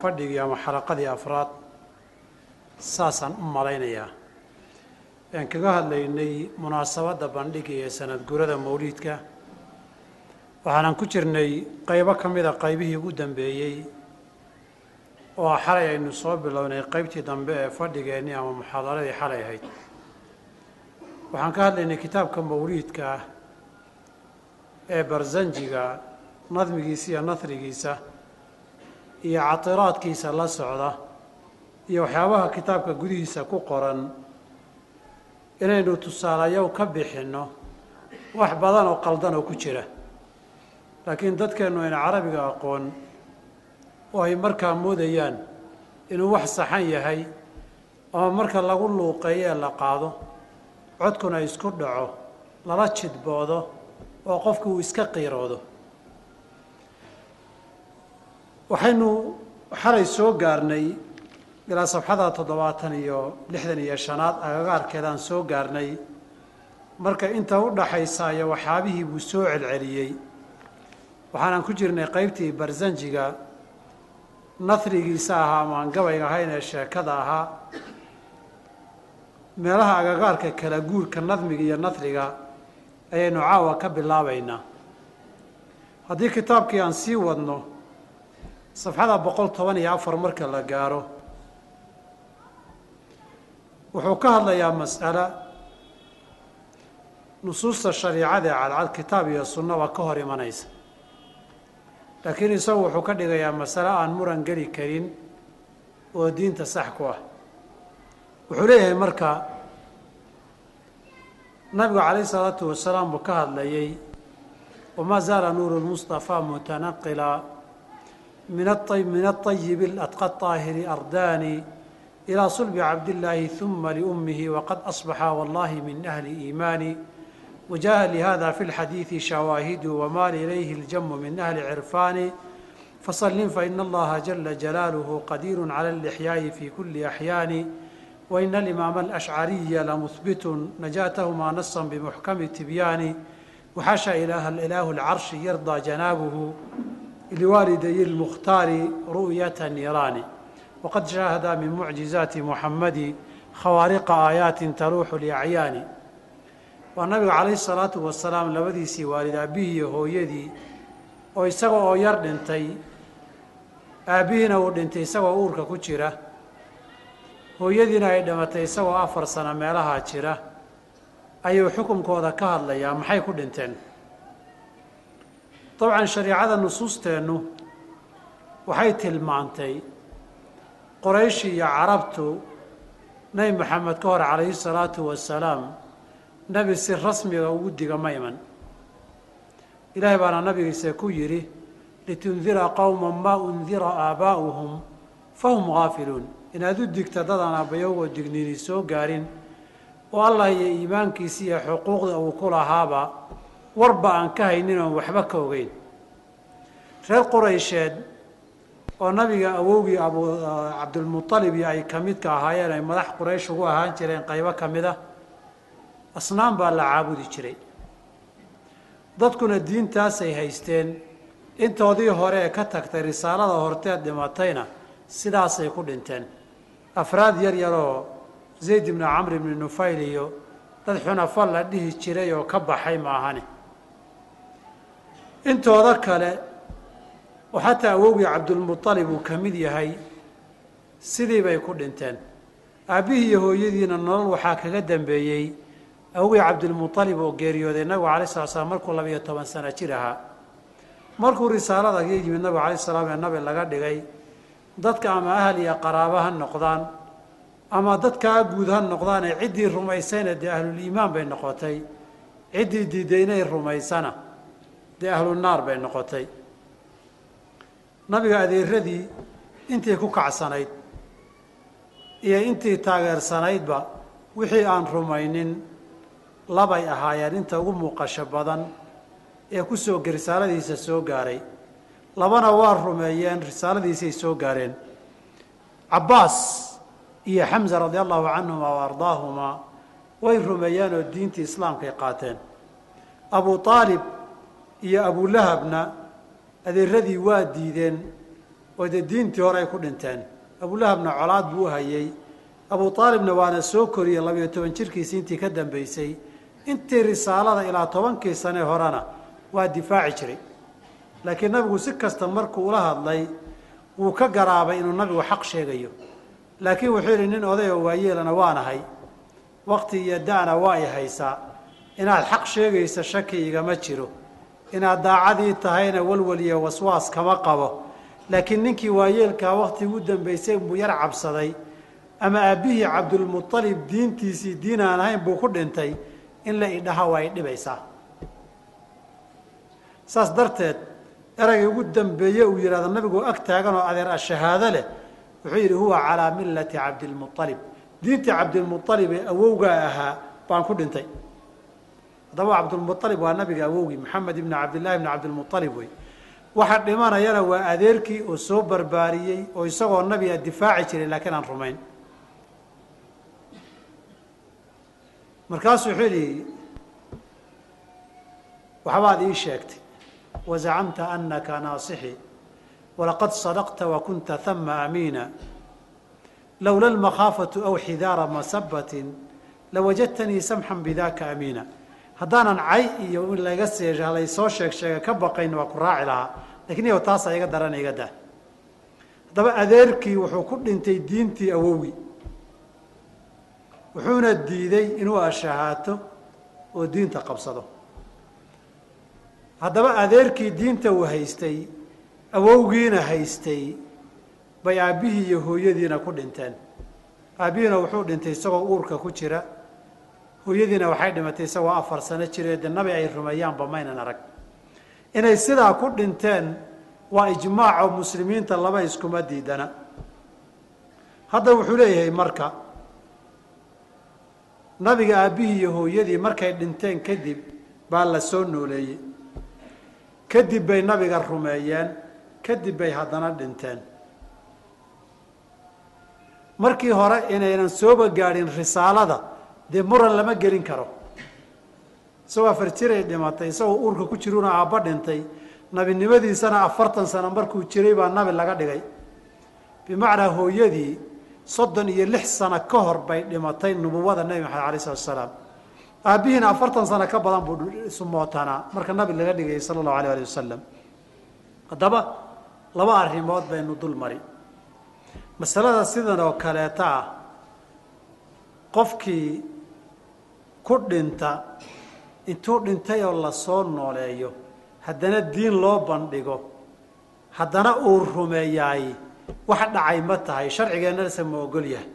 fadhigii ama xalaqadii afraad saasaan u malaynayaa. Aan kaga hadlaynay munaasabadda bandhiga ee sanad gurada mawliidka. Waxaanan ku jirnay qaybo ka mida qaybihii ugu dambeeyey oo xalay aynu soo bilownay qaybtii dambe ee fadhigeennii ama muxaadaradii xalay ahayd. Waxaan ka hadlaynay kitaabka mawliidka ee barsanjiga nadmigiisa iyo nasrigiisa iyo catiraadkiisa la socda iyo waxyaabaha kitaabka gudihiisa ku qoran inaynu tusaalayow ka bixinno wax badan oo qaldan oo ku jira. Laakiin dadkeennu ayna carabiga aqoon oo ay markaa moodayaan inuu wax saxan yahay ama marka lagu luuqeeyo ee la qaado codkuna isku dhaco lala jidboodo oo qofku uu iska qiiroodo waxaynu xalay soo gaarnay ilaa sabxada toddobaatan iyo lixdan iyo shanaad agagaarkeedaan soo gaarnay. Marka inta u dhaxaysaayo waxyaabihii buu soo celceliyey. Waxaanan ku jirnay qaybtii barsanjiga nasrigiisa ahaa ama aan gabayga ahayn ee sheekada ahaa. Meelaha agagaarka kala guurka nadmiga iyo nasriga ayaynu caawa ka bilaabaynaa. Haddii kitaabkii aan sii wadno safxada boqol toban iyo afar marka la gaaro wuxuu ka hadlayaa mas'alo nusuusta shariicada ee cadcad kitaab iyo sunnaba ka hor imanaysa. Laakiin isagu wuxuu ka dhigayaa masalo aan muran geli karin oo diinta sax ku ah. Wuxuu leeyahay marka nabigu calayh isalaatu wasalaam buu ka hadlayey wamaa zaala nuuru lmustafaa mutanaqila min aطayib اladqa طaahiri ardaani ilى صلب cabd الlaahi ثuma لأmihi wqad أصbaxa wallahi min أhli إimaani وjaءa لhada fi الxadiiثi shawaahidu wmaal ilayhi اljamu min أhli cirfaani faصlin faإn اllaha جla jalaalh qadiir عlى الإxyaaءi fi kuli أxyaani وإn الإmaam الأshcariya lamuhbit najaatahma nasa bmuxkami tibyaani وxasha ilaahu الcarshi yarضى janaabuhu liwaaliday الmukhtaari ru'yaة niiraani wqad shaahada min mucjizaati muxamadi khawaariqa aayaatin taruuxu liacyaani waa nabiga calayhi salaatu wasalaam labadiisii waalid aabbihii iyo hooyadii oo isaga oo yar dhintay aabbihiina uu dhintay isagoo uurka ku jira hooyadiina ay dhimatay isagoo afar sano meelahaa jira ayuu xukunkooda ka hadlayaa maxay ku dhinteen dabcan shariicada nusuusteennu waxay tilmaantay qoraysh iyo carabtu nebi moxamed ka hor calayhi salaatu wasalaam nebi si rasmiga ugu diga ma iman. Ilaahay baana nabigiisa ku yidhi litundira qowma maa undira aabaa'uhum fahum gaafiluun. Inaad u digta dadaan aabbayowgoo digniini soo gaarin oo allah iyo iimaankiisa iyo xuquuqda uu ku lahaaba warba aan ka haynin oon waxba ka ogeyn. Reer quraysheed oo nabiga awowgii abu cabdulmualib iyo ay ka midka ahaayeen ay madax quraysh ugu ahaan jireen qaybo ka mid a asnaam baa la caabudi jiray. Dadkuna diintaasay haysteen. Intoodii hore ee ka tagtay risaalada horteed dhimatayna sidaasay ku dhinteen. Afraad yar yaroo zayd ibnu camr ibni nufayl iyo dad xunafo la dhihi jiray oo ka baxay maahane intooda kale oo xataa awowgii cabdulmualib uu ka mid yahay sidii bay ku dhinteen. Aabbihii iyo hooyadiina nolol waxaa kaga dambeeyey awowgii cabdilmualib oo geeriyooday nabigu alay sala slam markuu labiyo toban sano jir ahaa. Markuu risaalada ga yimid nabigu alay salaam ee nabi laga dhigay dadka ama ahal iyo qaraabo ha noqdaan ama dadkaa guud ha noqdaan ee ciddii rumaysayna dee ahluliimaan bay noqotay ciddii diidaynay rumaysana dee ahlunaar bay noqotay. Nabiga adeeradii intii ku kacsanayd iyo intii taageersanaydba wixii aan rumaynin labay ahaayeen inta ugu muuqasho badan ee ku soo risaaladiisa soo gaaray. Labana waa rumeeyeen risaaladiisay soo gaareen. Cabbaas iyo xamza radia allahu canhuma wa ardaahumaa way rumeeyeen oo diintii islaamkay qaateen. Abu aalib iyo abulahabna adeeradii waa diideen oo dee diintii hore ay ku dhinteen. Abulahabna colaad buu hayey abu aalibna waana soo koriyey labiyo toban jirkiisi intii ka dambeysay. Intii risaalada ilaa tobankii sane horena waa difaaci jiray. Laakiin nabigu si kasta markuu ula hadlay wuu ka garaabay inuu nabigu xaq sheegayo. Laakiin wuxuu yidhi nin oday oo waayeelana waanahay wakti iyo da'na waa i haysaa. Inaad xaq sheegaysa shaki igama jiro inaad daacadii tahayna walwal iyo waswaas kama qabo. Laakiin ninkii waayeelkaa wakti ugu dambeysay buu yar cabsaday. Ama aabbihii cabdulmualib diintiisii diin aan ahayn buu ku dhintay. In la idhaha waa idhibaysaa saas darteed eraygii ugu dambeeye uu yidhahdo nabigoo ag taagan oo adeer ashahaado leh wuxuu yidhi huwa calaa millati cabdilmualib diintii cabdilmualib ee awowgaa ahaa baan ku dhintay haddaba cabdulmualib waa nabiga awowgii maxamed ibni cabdillahi ibni cabdilmualib wey waxa dhimanayana waa adeerkii oo soo barbaariyey oo isagoo nabiga difaaci jiray laakiin aan rumayn. Markaasuu wuxuu yidhi waxbaad ii sheegtay wazacamta anaka naasixi walaqad sadaqta wakunta hama amiina. Lowla almakhaafatu aw xidaara masabatin lawajadtanii samxan bidaka amiina haddaanan cay iyo in laga see laysoo sheeg sheega ka baqayn waa ku raaci lahaa. Lakin iyago taasaa iga daran iga dah haddaba adeerkii wuxuu ku dhintay diintii awowgii. Wuxuuna diiday inuu ashahaato oo diinta qabsado. Haddaba adeerkii diinta uu haystay awowgiina haystay bay aabbihii iyo hooyadiina ku dhinteen. Aabbihiina wuxuu dhintay isagoo uurka ku jira hooyadiina waxay dhimatay isagoo afar sano jiree de nabi ay rumeeyaanba maynan arag. Inay sidaa ku dhinteen waa ijmaaco muslimiinta laba iskuma diidana. Hadda wuxuu leeyahay marka nabiga aabbihii iyo hooyadii markay dhinteen kadib baa la soo nooleeyey. Kadib bay nabiga rumeeyeen kadib bay haddana dhinteen. Markii hore inaynan sooba gaadhin risaalada dee muran lama gelin karo. Isagoo afar jiray dhimatay isagoo uurka ku jiruna aabba dhintay. Nabinimadiisana afartan sano markuu jiray baa nabi laga dhigay. Bimacnaa hooyadii soddon iyo lix sano ka hor bay dhimatay nubuwada nebi maxamed alay salatu asalaam aabbihiina afartan sano ka badan buu sumootanaa marka nabi laga dhigayay sala allahu alayh ali wasalam haddaba laba arrimood baynu dul mari. Masalada sidan oo kaleeta ah qofkii ku dhinta intuu dhintay oo la soo nooleeyo haddana diin loo bandhigo haddana uu rumeeyaay wax dhacay ma tahay. Sharcigeennase ma ogol yahay.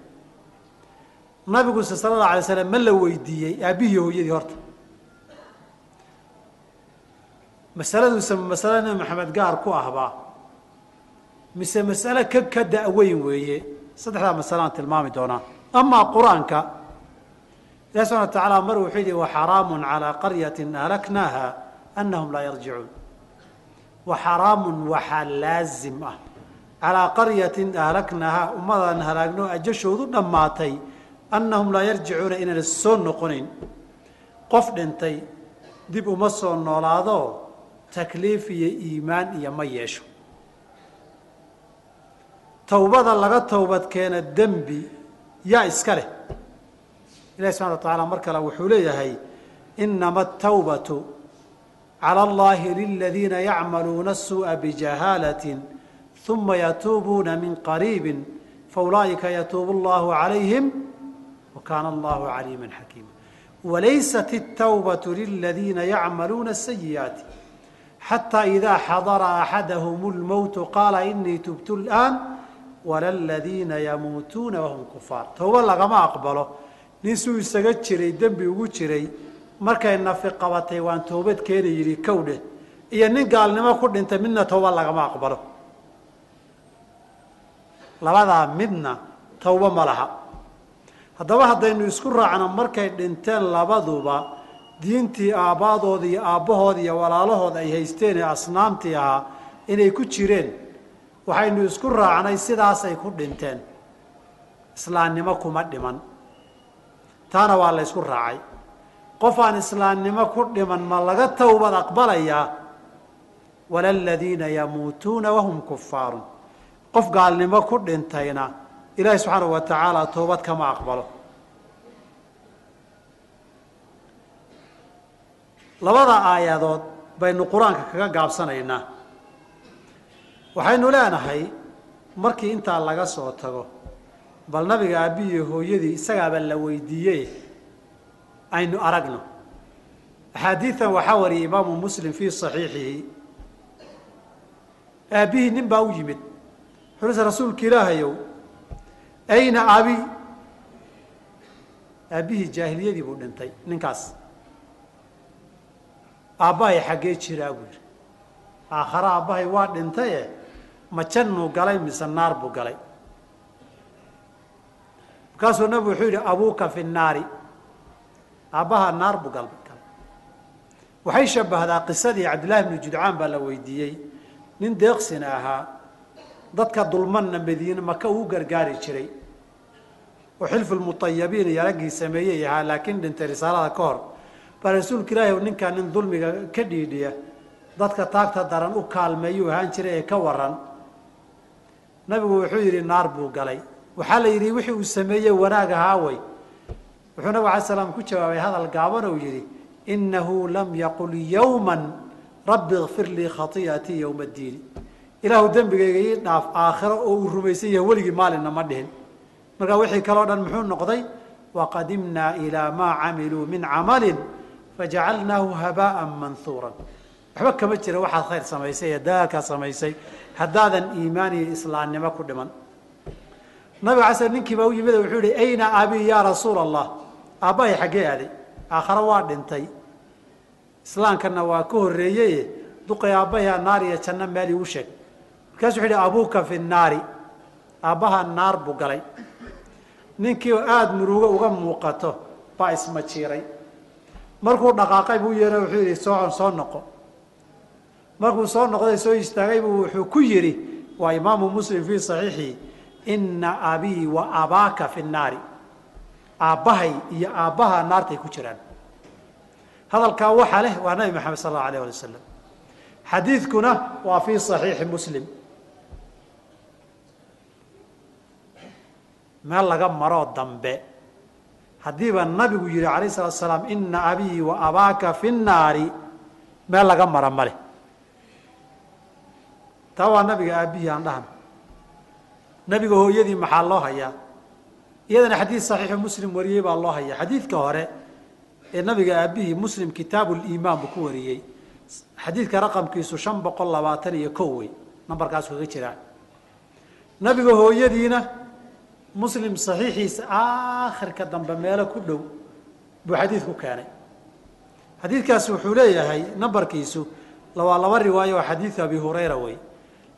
Nabiguse sala allahu alay slam ma la weydiiyey aabbihii hooyadii horta. Masaladuuse masale nebi maxamed gaar ku ahbaa mise masale ka ka da-weyn weeye saddexdaa masalaan tilmaami doonaa. Amaa qur'aanka ilahi subana wa tacaala mar wuxuu yihi waxaraamun calaa qaryatin ahlaknaaha anahum laa yarjicuun. Waxaraamun waxaa laazim ah. Calaa qaryatin ahlaknaaha ummadaan halaagno ajashoodu dhammaatay annahum laa yarjicuuna inaan soo noqonayn. Qof dhintay dib uma soo noolaado takliif iyo iimaan iyo ma yeesho. Towbada laga towbad keena dembi yaa iska leh ilahi subxana wa tacaala mar kale wuxuu leeyahay inama atawbatu cala allahi liladiina yacmaluuna asuu'a bijahaalatin uma yatuubuuna min qariibin faulaa'ika yatuubu allahu calayhim wa kaana allahu caliiman xakiima. Walaysat atawbatu liladiina yacmaluuna asayi'aati xataa idaa xadara axadahum lmowtu qaala inii tubtu اl'aan wala ladiina yamuutuuna wahum kufaar towba lagama aqbalo nin suu isaga jiray dembi ugu jiray. Markay nafi qabatay waan toobad keeni yidhi kowdhe iyo nin gaalnimo ku dhintay midna towba lagama aqbalo. Labadaa midna towbo ma laha. Haddaba haddaynu isku raacno markay dhinteen labaduba diintii aabbadood iyo aabbahood iyo walaalahood ay haysteen ee asnaamtii ahaa inay ku jireen. Waxaynu isku raacnay sidaasay ku dhinteen. Islaamnimo kuma dhiman taana waa la ysku raacay. Qof aan islaamnimo ku dhiman ma laga towbad aqbalayaa wala aladiina yamuutuuna wahum kufaarun qof gaalnimo ku dhintayna ilaahi subxaanahu wa tacaala toobad kama aqbalo. Labada aayadood baynu qur'aanka kaga gaabsanaynaa. Waxaynu leenahay markii intaa laga soo tago bal nabiga aabbihiiyo hooyadii isagaaba la weydiiyey aynu aragno. Axaadiidan waxaa wariyay imaamu muslim fii saxiixihi. Aabbihii nin baa u yimid wuxuuse rasuulka ilaahayow ayna abi aabbihii jaahiliyadii buu dhintay ninkaas. Aabbahay xaggee jiraa buu yidhi. Aakhare aabbahay waa dhintaye ma galay mise naar buu galay markaasuu nabigu wuxuu yidhi abuuka fi nnaari. Aabbaha naar buu galay waxay shabbahdaa qisadii cabdillahi bnu judcaan baa la weydiiyey. Nin deeqsina ahaa dadka dulmanna madiine maka uu gargaari jiray. Oo xilfulmutayabiin iyo raggii sameeyey ahaa laakiin dhintay risaalada ka hor. Baa rasuulka ilaahi ninkaa nin dulmiga ka dhiidhiya dadka taagta daran u kaalmeeyuu ahaan jiray ee ka waran nabigu wuxuu yidhi naar buu galay waxaa la yidhi wixii uu sameeyey wanaag ahaawey wuxuu nabig alay slam ku jawaabay hadal gaaban ou yidhi inahu lam yaqul yowma rabbi ikfir lii khaiatii yowma addiini ilaahu dembigayga ii dhaaf aakhiro oo uu rumaysan yahay weligii maalinna ma dhihin. Markaa wixii kaleo dhan muxuu noqday waqadimnaa ilaa maa camiluu min camalin fajacalnaahu habaءa manhuura waxba kama jira waxaad khayr samaysay ee daalkaa samaysay haddaadan iimaan iyo islaamnimo ku dhiman nabiga ala sl ninkii baa u yimid wuxuu yihi ayna abi ya rasuula allah aabbahay xaggee aaday aakhare waa dhintay. Islaamkana waa ka horreeyeye duqay aabbaha naar iyo janno meel igu sheeg. Markaasu wuxu yhi abuuka fi nnaari aabbaha naar buu galay. Ninkii aada murugo uga muuqato baa ismajiiray markuu dhaqaaqay buu yeeha wuxuu yidhi soo soo noqo. Markuu soo noqday soo istaagay buu wuxuu ku yidhi waa imaamu muslim fii saxiixii ina abii wa abaaka fi nnaari. Aabbahay iyo aabbaha naartay ku jiraan. Hadalkaa waxaa leh waa nabi maxamed sal allau alayh alay wasalam xadiidkuna waa fii saxiixi muslim. Meel laga maroo dambe. Haddiiba nabigu yihi alayh salatu salaam ina abii wa abaaka fi nnaari meel laga mara ma taa waa nabiga aabbihii aan dhahno nabiga hooyadii maxaa loo hayaa? Iyadana xadiid saxiixu muslim wariyey baa loo hayaa. Xadiidka hore ee nabiga aabbihii muslim kitaabu liimaan buu ku wariyey. Xadiidka raqamkiisu shan boqol labaatan iyo kow wey. Nambarkaas kaga jiraa nabiga hooyadiina muslim saxiixiisa aakhirka dambe meelo ku dhow buu xadiidku keenay. Xadiidkaasi wuxuu leeyahay nambarkiisu waa laba riwaayo oo xadiidu abi hurayra wey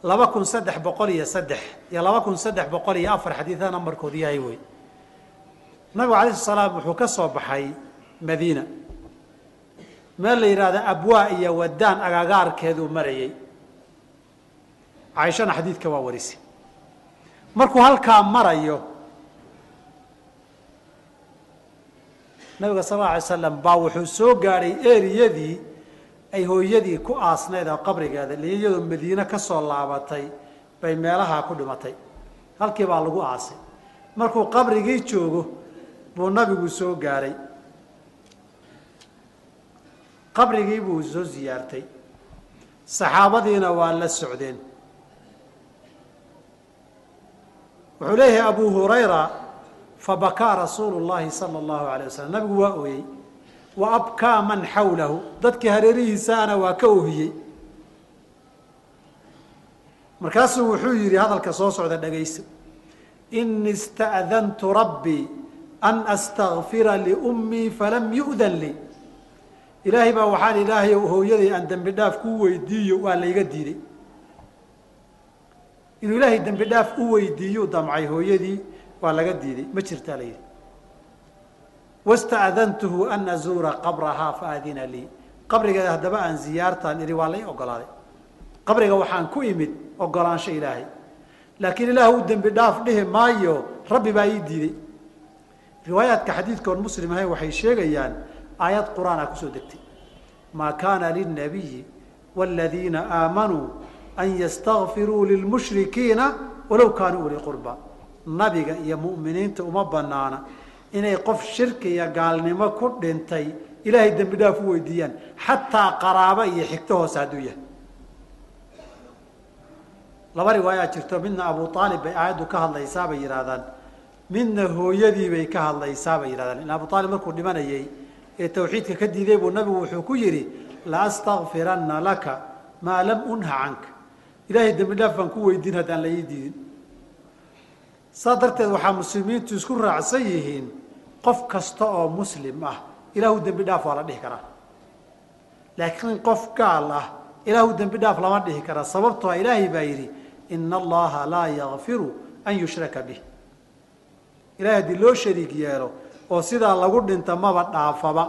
laba kun saddex boqol iyo saddex iyo laba kun saddex boqol iyo afar xadiida nambarkoodu yahay wey. Nabigu alay sl salaam wuxuu ka soo baxay madiina. Meel la yidhaahda abwaa iyo wadaan agagaarkeeduu marayey caaishana xadiidka waa warisay markuu halkaa marayo nabiga sal alla alay slam baa wuxuu soo gaadhay eriyadii ay hooyadii ku aasnayd oo qabrigeeda iyadoo madiine ka soo laabatay bay meelahaa ku dhimatay. Halkii baa lagu aasay. Markuu qabrigii joogo buu nabigu soo gaadhay qabrigii buu soo siyaartay saxaabadiina waa la socdeen. Wuxuu leeyahay abu hurayra fabakaa rasuulu llahi sala allahu alayh wasalam nabigu waa ooyey wa abkaa man xawlahu dadkii hareerihiisaana waa ka ohiyey markaasuu wuxuu yidhi hadalka soo socda dhagayso ini ista'dantu rabbii an astakfira liummii falam yu'dan lii ilaahay baa waxaan ilaahay hooyaday aan dembi dhaaf kuu weydiiyo waa layga diiday. Inuu ilaahay dembi dhaaf u weydiiyuu damcay hooyadii waa laga diiday. Ma jirtaa la yidhi wasta'dantuhu an azuura qabrahaa faadina lii qabrigeeda haddaba aan ziyaartaan idhi waa lai ogolaaday qabriga waxaan ku imid ogolaansho ilaahay laakiin ilaah u dembi dhaaf dhihi maayo rabbi baa ii diiday riwaayaadka xadiidkoon muslim ahayn waxay sheegayaan aayad qur'aan ah ku soo degtay maa kaana lilnabiyi wاladiina aamanuu an ystakfiruu lilmushrikiina walow kaanuu uli qurba nabiga iyo mu'miniinta uma banaana inay qof shirki iyo gaalnimo ku dhintay ilaahay dembi dhaaf u weydiiyaan xataa qaraabo iyo xigto hoose hadduu yahay. Laba riwaayaa jirto midna abu aalib bay aayaddu ka hadlaysaa bay yidhahdaan midna hooyadii bay ka hadlaysaa bay yidhahdaan in abu aalib markuu dhimanayey ee tawxiidka ka diiday buu nabigu wuxuu ku yidhi la astakfiranna laka maa lam unha canka. Ilaahay dembi dhaaf baan ku weydiin haddaan la ii diidin saa darteed waxaa muslimiintu isku raacsan yihiin qof kasta oo muslim ah. Ilaahu dembi dhaaf waa la dhihi karaa. Laakiin qof gaal ah ilaahu dembi dhaaf lama dhihi karaa. Sababtoo ilaahay baa yidhi ina allaha laa yakfiru an yushraka bih ilahay haddii loo shariig yeelo oo sidaa lagu dhinta maba dhaafaba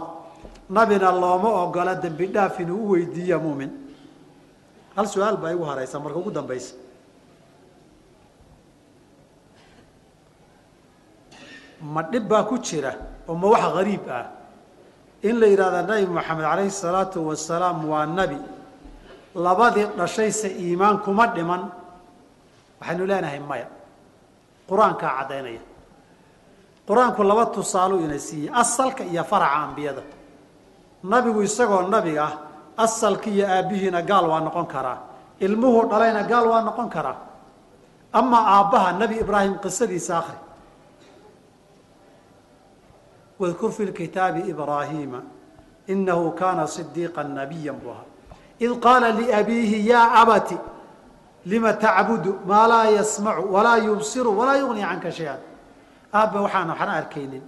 nabina looma ogola dembi dhaaf inuu u weydiiya mumin hal su'aal baa igu haraysa marka ugu dambaysa ma dhib baa ku jira oo ma wax gariib ah. In la yidhahda nabi moxamed calayhi salaatu wasalaam waa nebi labadii dhashayse iimaan kuma dhiman. Waxaynu leenahay maya. Qur'aankaa caddaynaya qur'aanku laba tusaaluu ina siiyey asalka iyo faraca ambiyada. Nabigu isagoo nabiga ah asalki iyo aabbihiina gaal waa noqon karaa. Ilmuhu dhalayna gaal waa noqon karaa. Amaa aabbaha nebi ibraahim qisadiisa akri wadkur fi lkitaabi ibraahiima inahu kaana صidiiqa nabiya buu ahaa id qaala liabiihi yaa abati lima tacbudu maa laa yasmacu walaa yubsiru walaa yugni canka shay-an aabba waxaan arkaynin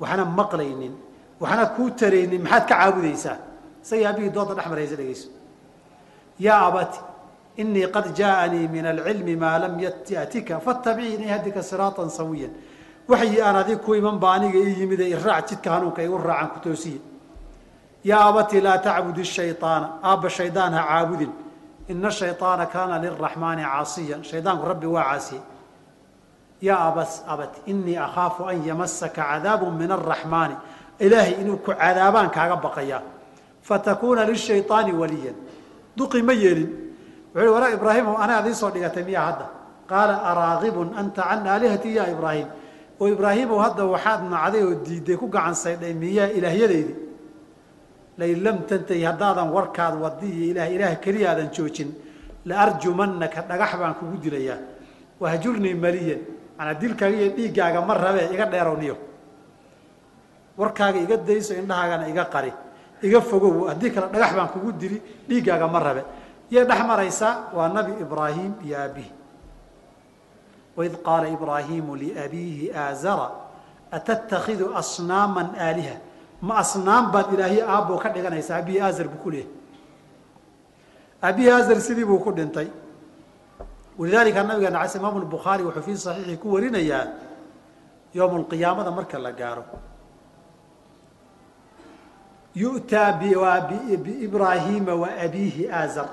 waxna maqlaynin waxna kuu taraynin maxaad ka caabudaysaa isagii aabihii dooda dhex maraysa dhegeyso yaa abati inii qad jaaanii min alcilmi maa lam yatika fatabicnii hadika siraata sawiya waxyi aan adig ku iman baa aniga ii yimide iraac jidka hanuunka igu raacan ku toosiye yaa abatii laa tacbudi shayaana aabba shaydaan ha caabudin. Ina shayaana kaana liraxmaani caasiyan. Shaydaanku rabbi waa caasiyey yaa abas abati inii akhaafu an yamasaka cadaabu min araxmaani ilaahay inuu ku cadaabaan kaaga baqayaa. Fatakuuna lishayaani waliyan. Duqi ma yeelin. Wuxuu wara ibraahim anaa ad iisoo dhigatay miyaa hadda? Qaala araagibun anta can aalihatii ya ibraahim oo ibraahimow hadda waxaad nacday oo diiday ku gacan saydhay miyaa ilaahyadaydi lain lam tantahi haddaadan warkaad wadi iyo ilaah ilaah keliya aadan joojin laarjumanaka dhagax baan kugu dilayaa wahjurnii maliyan manaa dilkaaga iyo dhiiggaaga ma rabe iga dheerowniyo warkaaga iga dayso indhahaagana iga qari. Iga fogow haddii kale dhagax baan kugu dili dhiiggaaga ma rabe yay dhex maraysaa waa nabi ibraahim iyo aabihi waid qaala ibraahimu liabiihi aazara atatakhidu asnaama aaliha ma asnaam baad ilaahiy aabboo ka dhiganaysaa aabihii aazar buu ku leeyahy aabihii aazar sidii buu ku dhintay walidaalika nabigeena cas imaamu bukhaari wuxuu fii saxiixi ku warinayaa yowma alqiyaamada marka la gaaro yu'taa biibraahiima wa abiihi aazar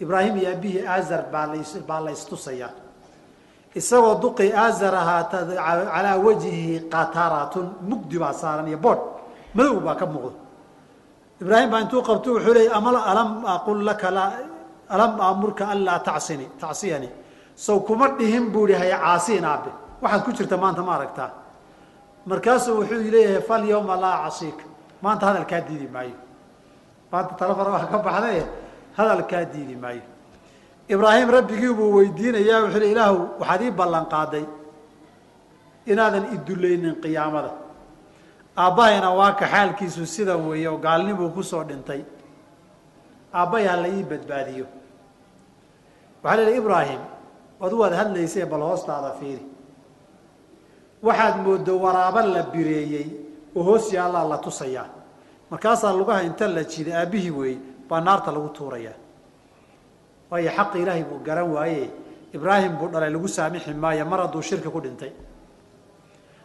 ibraahim iyo aabihii aazar baa las baa la istusayaa isagoo duqi aazar ahaata calaa wajhihi qataratun mugdi baa saaran iyo boodh madow baa ka muuqda ibraahim baa intuu qabto wuxuu leeyay alam aqul laka alam aamurka anlaa tacsini tacsiyani. Sow kuma dhihin buu ihi hay caasiin aabe waxaad ku jirta maanta ma aragtaa. Markaasuu wuxuu leeyahay fal yawma laa casiika maanta hadalkaa diidi maayo. Maanta talefon waa ka baxdaye hadalkaa diidi maayo ibraahim rabbigii buu weydiinayaa wuxuu le ilaahu waxaad ii ballan qaaday inaadan idulaynin qiyaamada. Aabbahayna waa ka xaalkiisu sida weeye oo gaalnibuu ku soo dhintay. Aabbahay ha la ii badbaadiyo. Waxaa la ihi ibraahim adu waad hadlaysee bal hoostaada fiiri. Waxaad mooddo waraaba la bireeyey oo hoos yaallaa la tusayaa. Markaasaa lugaha inta la jiday aabbihii weeye baa naarta lagu tuurayaa waayo xaqi ilaahay buu garan waaye ibraahim buu dhalay lagu saamixi maayo mar hadduu shirki ku dhintay.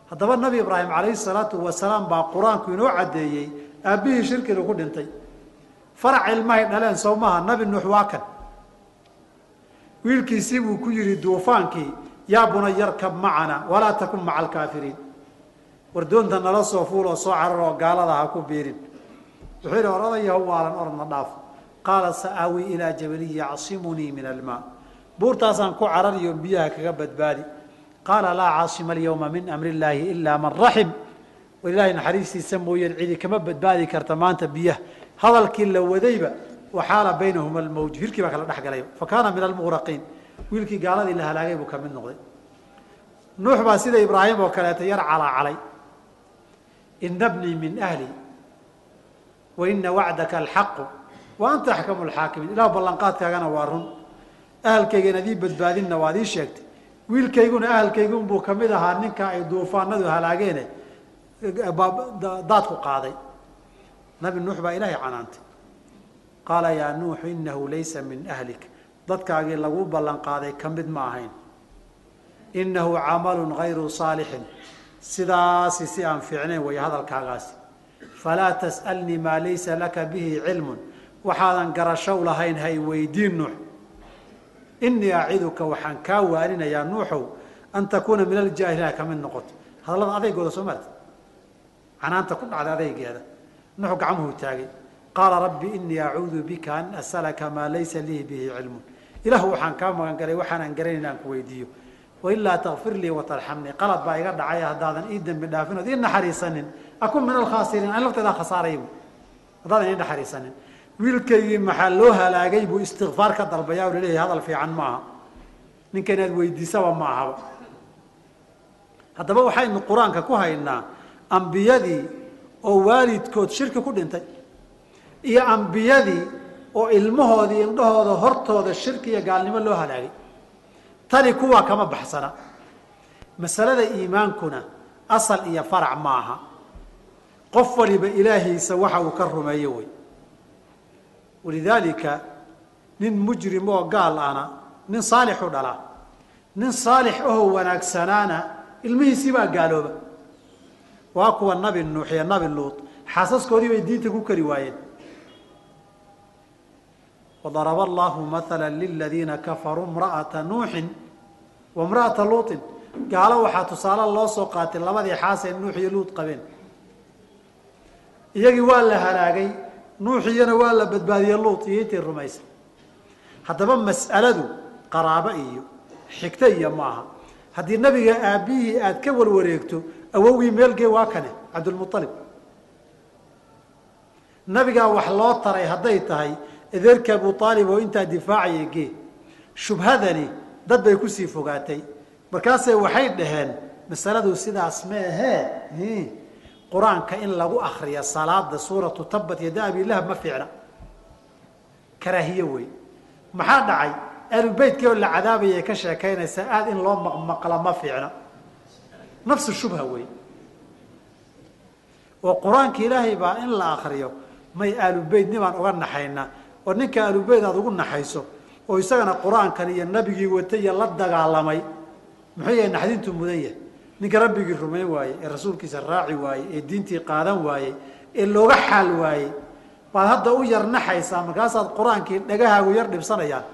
Haddaba nabi ibraahim calayhi salaatu wasalaam baa qur'aanku inoo caddeeyey aabbihii shirkiga ku dhintay. Farac ilmahay dhaleen maaha nabi nuux waa kan. Wiilkiisii buu ku yidhi duufaankii yaa bunay yarkab macana walaa takun maca alkaafiriin war doonta nala soo fuul oo soo carar oo gaalada ha ku biirin. Wuxuu yidhi or odayaho waalan orodna dhaaf qaala sa'aawi ilaa jabalin yacsimunii min almaa. Buurtaasaan ku carariyo biyaha kaga badbaadi. Qaala laa caasima alyawma min amri illaahi ilaa man raxim. Ilaahay naxariistiisa mooyeen cidi kama badbaadi karta maanta biyaha. Hadalkii la wadayba waxaala baynahuma almawj hirkii baa kala dhex galay. Fa min almuqraqiin wiilkii gaaladii la halaagay buu ka mid noqday. Nuux baa sida ibraahim oo kaleeta yar calaacalay ina min ahli wa ina wacdaka alxaqu wa anta axkamu lxaakimiin ilah ballanqaadkaagana waa run. Ahalkaygan adii badbaadinna waad ii sheegtay. Wiilkayguna ahalkaygunbuu ka mid ahaa ninka ay duufaanadu halaageene daadku qaaday. Nabi nuux baa ilaahay canaantay. Qaala yaa nuuxu inahu laysa min ahlik. Dadkaagii lagu ballan qaaday ka mid ma ahayn. Inahu camalun gayru saalixin. Sidaasi si aan fiicnayn way hadalkaagaasi. Falaa tas'alnii maa laysa laka bihi cilmun waxaadan garashow lahayn hay weydiin nuux. Inii aciduka waxaan kaa waarinayaa nuuxow an takuuna min aljaahiliina ka mid noqoto hadallada adeygooda soo maarta canaanta ku dhacday adaygeeda nuux gacmuhu taagay. Qaala rabbi inii acuudu bika an asalaka maa laysa lii bihi cilmun. Ilahu waxaan kaa magan galay waxaanaan garanayn aan ku weydiiyo. Wailaa takfir lii watarxamnii qalad baa iga dhacay haddaadan ii dembi dhaafin ood ii naxariisanin. Akun min alkhaasiriin an lafteedaa khasaaray haddaadan ii naxariisanin wiilkaygii maxaa loo halaagay buu istikfaar ka dalbaya o la leeyahay hadal fiican ma aha ninka inaad weydiisaba ma ahaba haddaba waxaynu qur'aanka ku haynaa ambiyadii oo waalidkood shirki ku dhintay iyo ambiyadii oo ilmahoodii indhahooda hortooda shirki iyo gaalnimo loo halaagay. Tani kuwaa kama baxsana. Masalada iimaankuna asal iyo farac ma aha qof waliba ilaahiisa waxa uu ka rumeeyo wey walidaalika nin mujrim oo gaal ana nin saalixu dhalaa nin saalix ahoo wanaagsanaana ilmihiisii baa gaalooba. Waa kuwa nabi nuux iyo nabi luut xaasaskoodii bay diinta ku kari waayeen. Wadaraba allahu maala liladiina kafaruu imra'ata nuuxin wa imra'ata luutin. Gaalo waxaa tusaale loo soo qaatay labadii xaas ee nuux iyo luut qabeen. Iyagii waa la halaagay nuuxiyana waa la badbaadiyey luut iyo intii rumaysa. Haddaba mas'aladu qaraabo iyo xigto iyo maaha haddii nabiga aabbihii aad ka warwareegto awowgii meelgee waa kane cabdulmualib nabigaa wax loo taray hadday tahay adeerka abu aalib oo intaa difaacaya gee. Shubhadani dad bay ku sii fogaatay. Markaasay waxay dhaheen masaladu sidaas ma ahee qur'aanka in lagu akriya salaada suuratu tabat yada abilahab ma fiicna. Karaahiye wey maxaa dhacay? Ahlubeytkii oo la cadaabayay ka sheekaynaysaa aada in loo maqmaqla ma fiicna. Nafsu shubha wey oo qur'aanka ilaahay baa in la akriyo may aalubeyt nimaan uga naxayna. Oo ninka aalubeyt aada ugu naxayso oo isagana qur'aankan iyo nabigii watay iyo la dagaalamay muxuu yahay naxdintu mudan yahay ninka rabbigii rumayn waayey ee rasuulkiisa raaci waayey ee diintii qaadan waayey ee looga xaal waayey baad hadda u yar naxaysaa markaasaad qur'aankii dhagahaagu yar dhibsanayaan.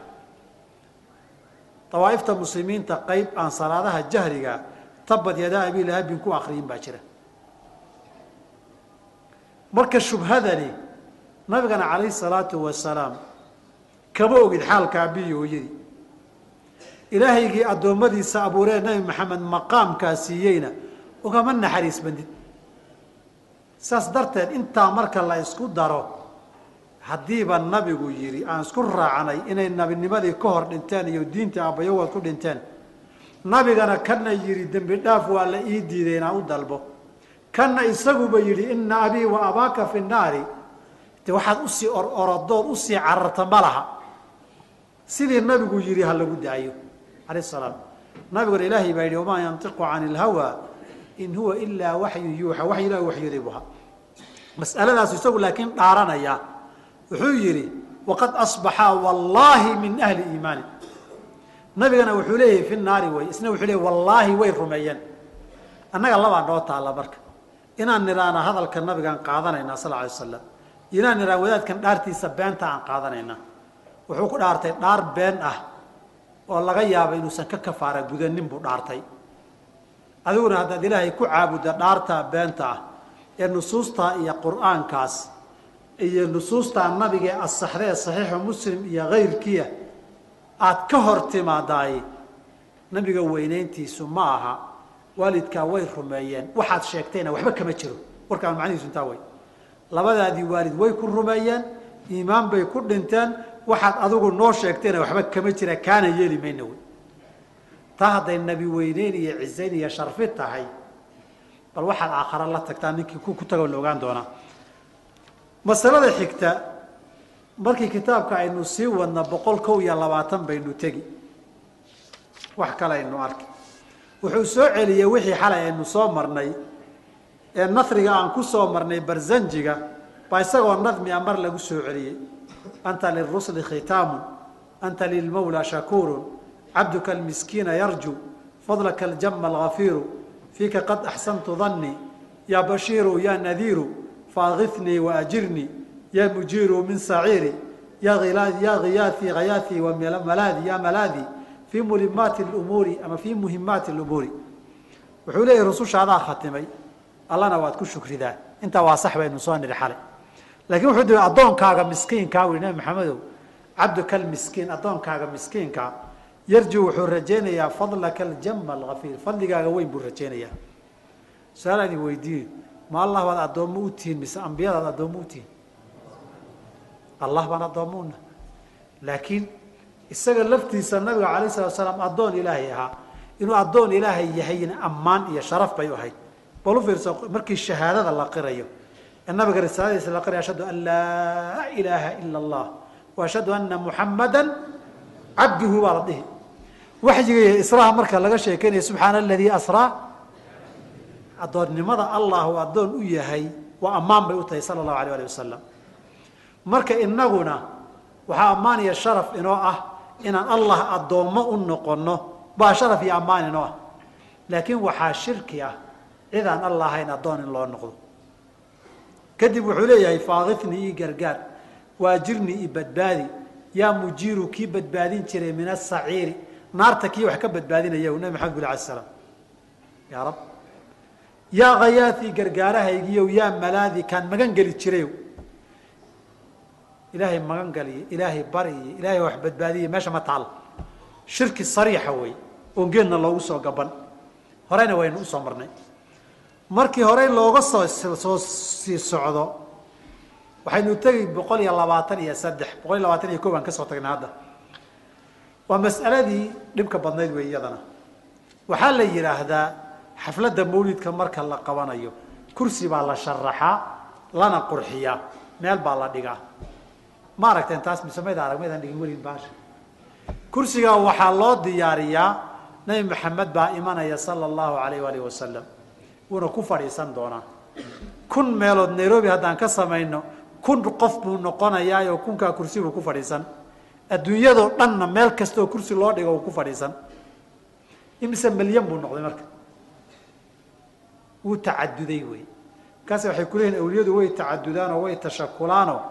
Dawaaifta muslimiinta qayb aan salaadaha jahriga tabad yadaa abilahabin ku akriyin baa jira. Marka shubhadani nabigana calayhi salaatu wasalaam kama ogid xaalka abiyi hooyadii ilaahaygii addoommadiisa abuuree nabi maxamed maqaamkaa siiyeyna ugama naxariis bandid. Saas darteed intaa marka la isku daro haddiiba nabigu yidhi aan isku raacnay inay nabinimadii ka hor dhinteen iyo diinta aabbayagood ku dhinteen. Nabigana kana yidhi dembi dhaaf waa la ii diiday inaan u dalbo. Kana isaguba yidhi ina abii wa abaaka fi naari de waxaad u sii ororodood u sii cararta ma laha. Sidii nabigu yidhi ha lagu daayo alayh salaam nabiguna ilaahay baa yidhi wamaa yantiqu cani ilhawa in huwa ilaa waxyu yuuxa wax ilahi waxyooday bu ahaa mas'aladaasu isagu laakiin dhaaranaya wuxuu yidhi waqad asbaxaa wallaahi min ahli iimaani nabigana wuxuu leeyahay fi naari wey isna wuxuu leeyay wallaahi way rumeeyeen annaga labaa noo taalla marka inaan nidhaana hadalka nabigaan qaadanaynaa sal alay slam inaan nidhaa wadaadkan dhaartiisa beenta aan qaadanaynaa wuxuu ku dhaartay dhaar been ah oo laga yaaba inuusan ka kafaara gudanin buu dhaartay. Adiguna haddaad ilaahay ku caabudda dhaartaa beenta ah ee nusuustaa iyo qur'aankaas iyo nusuustaa nabigae asaxdee saxiixu muslim iyo kayrkiia aad ka hor timaadaay nabiga weynayntiisu ma aha. Waalidkaa way rumeeyeen. Waxaad sheegtayna waxba kama jiro. Warkaan macnihiisu intaa way. Labadaadii waalid way ku rumeeyeen iimaan bay ku dhinteen waxaad adigu noo sheegtayna waxba kama jira kaana yeeli mayna wey. Taa hadday nabi weyneyn iyo cizayn iyo sharfi tahay bal waxaad aakhara la tagtaa ninkii ku tago la ogaan doonaa. Masalada xigta markii kitaabka aynu sii wadna boqol kow iyo labaatan baynu tegi. Wax kale aynu arki. Wuxuu soo celiyey wixii xalay aynu soo marnay ee nasriga aan ku soo marnay barzanjiga baa isagoo nadmia mar lagu soo celiyey anta lirusli khitaamun anta lilmawla shakuurun cabduka almiskiina yarju fadlaka aljama algafiiru fiika qad axsantu dannii ya bashiiru ya nadiiru faakifnii waajirnii ya mujiiru min saciiri ya giyaaثii hayaaثii wamalaadi ya malaadi fii mulimaati umuuri ama fii muhimaati lumuuri wuxuu leeyahy rususha adaa khatimay allana waad ku shukridaa intaa waa sax baynu soo nidhi xalay laakiin wuxuu dii addoonkaaga miskiinkaa wi nabi maxamedow. Cabduka almiskiin addoonkaaga miskiinka yarju wuxuu rajaynayaa fadlaka aljama algafiir fadligaaga weyn buu rajaynayaa. Su'aal aan weydiiye ma allah baad addoommo u tihiin mise ambiyadaad addoommo u tihiin allah baan addoommuuna laakiin isaga laftiisa nabiga alayh salatu salaam addoon ilaahay ahaa. Inuu addoon ilaahay yahayna ammaan iyo sharaf bay u ahayd. Bal u fiirso markii shahaadada la qirayo nabiga risaaladiisa la qiraya ashhadu an laa ilaaha ila allah wa ashhadu anna muxamada cabduhu baa la dhihi waxyiga israha marka laga sheekeynaya subxaana aladii asraa addoonnimada allah uu addoon u yahay waa ammaan bay u tahay sala allahu alayh alih wasalam marka inaguna waxaa ammaan iyo sharaf inoo ah inaan allah addoommo u noqono baa sharaf iyo ammaan inoo ah laakiin waxaa shirki ah cid aan allah ahayn addoon in loo noqdo kadib wuxuu leeyahay faakifnii ii gargaar waajirnii ii badbaadi yaa mujiiru kii badbaadin jiray min asaciiri naarta kii wax ka badbaadinaya nabi maxamed bul alay slam yaa rab yaa khayaatii gargaarahaygiiyow yaa malaadi kaan magan geli jirayow ilaahay magan galiyo ilaahay bariyo ilaahay wax badbaadiye meesha ma taal. Shirki sariixa wey oon geedna loogu soo gaban. Horeyna waynu u soo marnay markii horey looga soo soo sii socdo waxaynu tegi boqol iyo labaatan iyo saddex boqol iyo labaatan iyo ko baan ka soo tagnay hadda. Waa mas'aladii dhibka badnayd wey iyadana. Waxaa la yidhaahdaa xafladda mawlidka marka la qabanayo kursi baa la sharaxaa lana qurxiyaa meel baa la dhigaa. Ma aragteen taas mise mayda arag maydaan dhigin welin baasha kursigaa waxaa loo diyaariyaa nabi maxamed baa imanaya sala allahu alayh waalih wasalam wuuna ku fadhiisan doonaa kun meelood nairobi haddaan ka samayno kun qof buu noqonayaa oo kunkaa kursi buu ku fadhiisan. Adduunyadoo dhanna meel kastaoo kursi loo dhigo uu ku fadhiisan. Imise milyan buu noqday marka? Wuu tacaduday wey markaas waxay ku awliyadu way tacadudaanoo way tashakulaanoo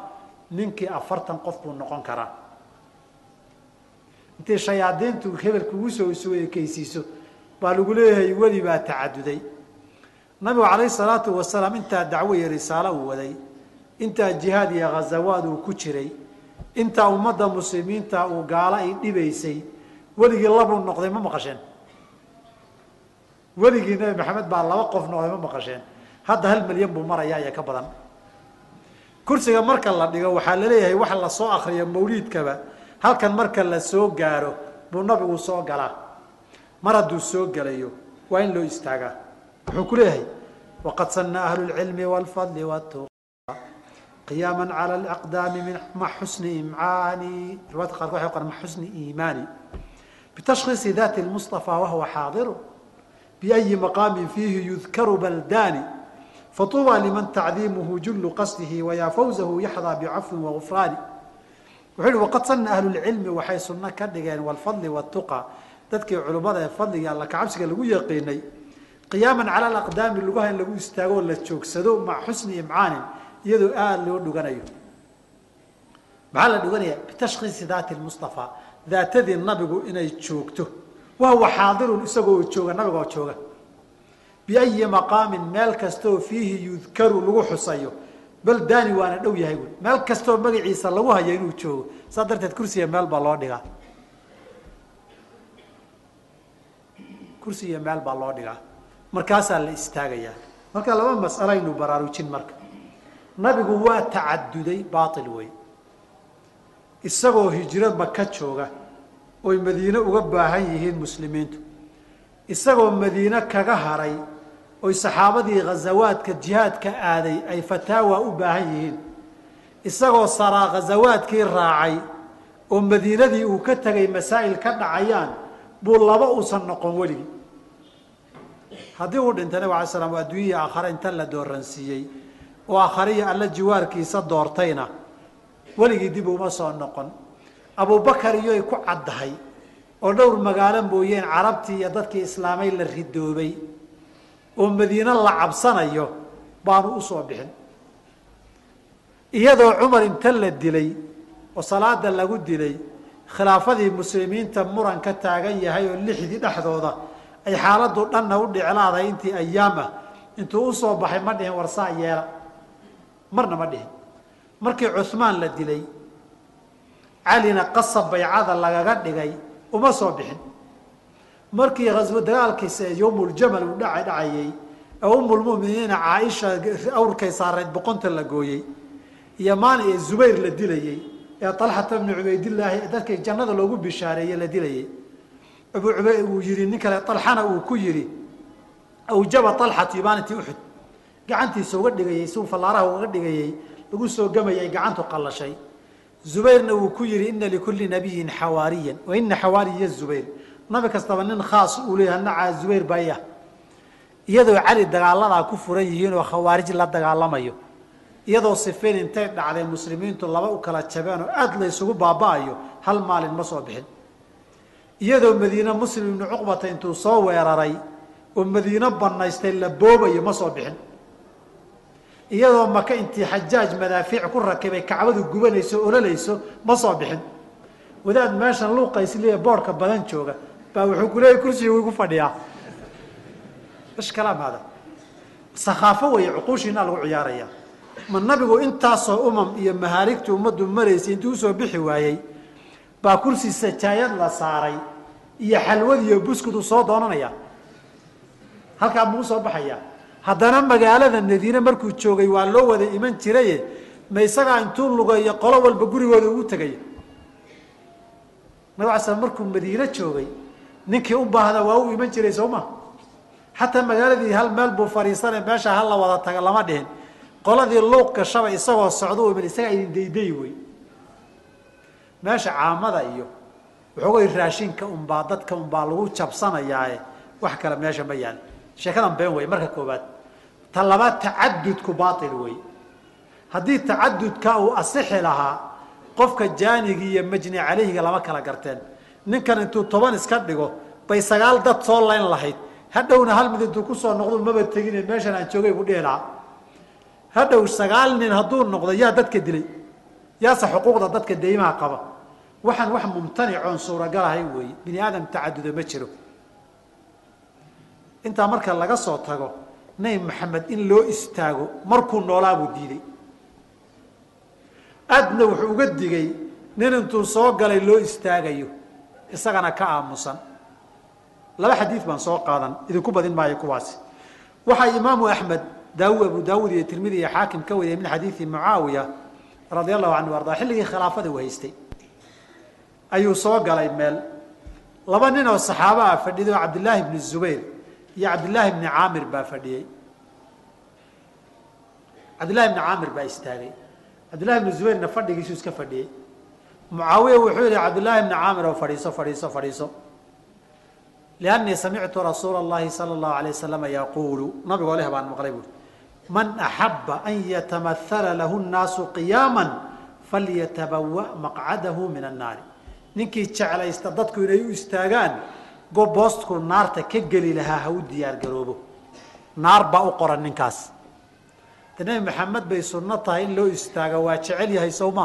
ninkii afartan qof buu noqon karaa. Intay shayaadiintu hebel kugu soo ekeysiiso baa lagu leeyahay weli baa tacaduday nabigu calayhi salaatu wasalaam intaa dacwo iyo risaalo uu waday. Intaa jihaad iyo ghazawaad uu ku jiray. Intaa ummadda muslimiinta uu gaalo ay dhibaysay. Weligii labuu noqday ma maqasheen. Weligii nabi maxamed baa laba qof noqday ma maqasheen. Hadda hal milyan buu marayaa iyo ka badan. Kursiga marka la dhigo waxaa la leeyahay wax la soo akriyo mawliidkaba. Halkan marka la soo gaaro buu nabigu soo galaa. Mar hadduu soo gelayo waa in loo istaagaa wuxuu ku leeyahay waqad sana ahlu lcilmi wlfadli wtuqa qiyaama cala laqdaami ma xusni imcaani riwaadka qaarkood waxay qoran ma xusni iimaani. Bitashkhiisi dati lmustafa wahuwa xaadiru biayi maqaamin fiihi yudkaru baldaani fatuba liman tacdiimuhu jullu qasdihi wayaa fawzahu yaxdaa bicafwin wagufraani wuxuu yihi waqad sana ahlu lcilmi waxay sunno ka dhigeen walfadli watuqa dadkii culummada ee fadliga alla kacabsiga lagu yaqiinay qiyaaman cala alaqdaami lugaha in lagu istaagoo la joogsado maca xusni imcaanin iyadoo aada loo dhuganayo. Maxaa la dhuganaya? Bitashkhiisi daati lmustafaa daatadii nabigu inay joogto. Wahwa xaadirun isagoo jooga nabigoo jooga. Biayi maqaamin meel kastaoo fiihi yudkaru lagu xusayo. Bal daani waana dhow yahay wy meel kastoo magaciisa lagu hayo inuu joogo saa darteed kursiga meel baa loo dhigaa. Kursiga meel baa loo dhigaa markaasaa la istaagayaa. Marka laba mas'alo aynu baraarujin marka. Nabigu waa tacaduday baatil wey isagoo hijro maka jooga oy madiine uga baahan yihiin muslimiintu. Isagoo madiine kaga haray oy saxaabadii ghazawaadka jihaadka aaday ay fataawa u baahan yihiin. Isagoo saraa ghazawaadkii raacay oo madiinadii uu ka tegay masaa'il ka dhacayaan buu laba uusan noqon weligii haddii uu dhintay nabig alay slam adduunyihii aakhare inta la dooransiiyey oo aakhariya alla jiwaarkiisa doortayna weligii dib uma soo noqon. Abubakar iyoy ku caddahay oo dhowr magaalo mooyeen carabtii iyo dadkii islaamay la ridoobay. Oo madiine la cabsanayo baanu u soo bixin. Iyadoo cumar inta la dilay oo salaada lagu dilay khilaafadii muslimiinta muran ka taagan yahay oo lixdii dhexdooda ay xaaladdu dhanna u dhiclaadahay intii ayaam ah. Intuu u soo baxay ma dhihin warsaa yeela. Marna ma dhihin. Markii cuhmaan la dilay calina qasab baycada lagaga dhigay uma soo bixin. Markii dagaalkiisa yowmuljamal uu dhaca dhacayey ee umulmuminiina caaisha awrkay saarayd boqonta la gooyey iyo maani ee zubayr la dilayey ee alxata bni cubaydillaahi dadkii jannada loogu bishaareeye la dilayey abu ub uu yihi nin kale alxana uu ku yihi awjaba alxatu maalintii uxud gacantiisa uga dhigayey si uu fallaaraha uga dhigayey lagu soo gamayay gacantu qallashay. Zubayrna wuu ku yihi ina likulli nabiyin xawaariyan. Wa ina xawaariya zubayr. Nabi kastaba nin khaas uu leeyahay nacaa zubayr baya iyadoo cali dagaaladaa ku furan yihiin oo khawaarij la dagaalamayo. Iyadoo sifeyn intay dhacday muslimiintu laba u kala jabeen oo aada la ysugu baaba'ayo hal maalin ma soo bixin iyadoo madiine muslim ibnu cuqbata intuu soo weeraray oo madiine banaystay la boobayo ma soo bixin. Iyadoo maka intii xajaaj madaafiic ku rakibay kacbadu gubanayso ololayso ma soo bixin. Wadaad meeshan luuqaysliya boorka badan jooga. Baa wuxuu ku leeyay kursigii igu fadhiyaa. Ish sakhaafo weeye cuquushiinaa lagu ciyaaraya ma nabigu intaasoo umam iyo mahaaligtii ummaddu maraysay intuu u soo bixi waayey baa kursi sajaayad la saaray iyo xalwad iyo buskud uu soo doonanaya. Halkaa muu soo baxaya. Haddana magaalada madiine markuu joogay waa loo wada iman jiraye ma isagaa intuu lugayo qolo walba gurigooda ugu tegay nabig ala slam markuu madiine joogay ninkii u baahda waa u iman jiray soo ma? Xataa magaaladii hal meel buu fadhiisane meesha hala wada taga lama dhihin. Qoladii luuq gashaba isagoo socda u iman isagaa idin dayday wey meesha caamada iyo waxoogay raashinka unbaa dadka unbaa lagu jabsanayaae wax kale meesha ma yaal. Sheekadan been wey marka koobaad ta labaad tacadudku baail wey haddii tacadudka uu asixi lahaa qofka jaanigi iyo majni calayhiga lama kala garteen. Ninkan intuu toban iska dhigo bay sagaal dad soo layn lahayd. Hadhowna hal mid intuu ku soo noqdo maba tegine meeshan aan joogay buu dhihi lahaa. Hadhow sagaal nin hadduu noqdo yaa dadka dilay. Yaase xuquuqda dadka deymaha qaba waxaan wax mumtanicoon suuragalahay weeye. Bini aadam tacaduda ma jiro. Intaa marka laga soo tago nebi maxamed in loo istaago markuu noolaa buu diiday. Aadna wuxuu uga digay nin intuu soo galay loo istaagayo isagana ka aamusan. Laba xadiid baan soo qaadan idinku badin maayo kuwaasi. Waxaa imaamu axmed daawu abu daawuud iyo tirmidi iyo xaakim ka wariyay min xadiidi mucaawiya radia allahu canhu ardaa xilligii khilaafada uu haystay ayuu soo galay meel. Laba nin oo saxaaba ah fadhiday oo cabdillaahi bni zubayr iyo cabdillaahi bni caamir baa fadhiyey cabdillahi bni caamir baa istaagay. Cabdillahi bni zubayrna fadhigiisuu iska fadhiyey mucaawiya wuxuu yihi cabdillaahi bni caamir oo fadhiiso fadhiiso fadhiiso. Liannii samictu rasuula allahi sala allahu alay wasalama yaquulu nabigoo leh baan maqlay buuri man axaba an yatamahala lahu nnaasu qiyaama falyatabawa maqcadahu min annaari ninkii jeclaysta dadku inay u istaagaan goboostku naarta ka geli lahaa ha u diyaar garoobo. Naar baa u qoran ninkaas. De nebi maxamed bay sunno tahay in loo istaago waa jecel yahay sowma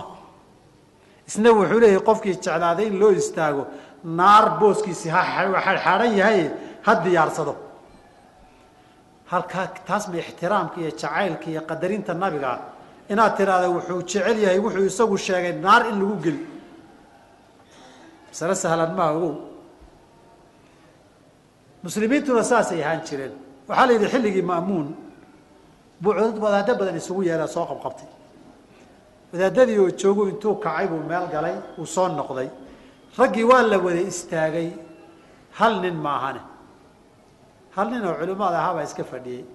isna wuxuu leeyahay qofkii jeclaaday in loo istaago naar booskiisi ha xaadhan yahay ha diyaarsado. Halkaa taas ixtiraamka iyo jacaylka iyo qadarinta nabiga inaad tiraahda wuxuu jecel yahay wuxuu isagu sheegay naar in lagu geli masale sahlan maa ogow muslimiintuna saasay ahaan jireen. Waxaa la yidhi xilligii ma'muun buu wadaaddo badan isugu yeelaa soo qabqabtay. Wadaadadii oo joogu intuu kacay buu meel galay uu soo noqday. Raggii waa la wada istaagay hal nin maahane hal nin oo culimmada ahaabaa iska fadhiyey.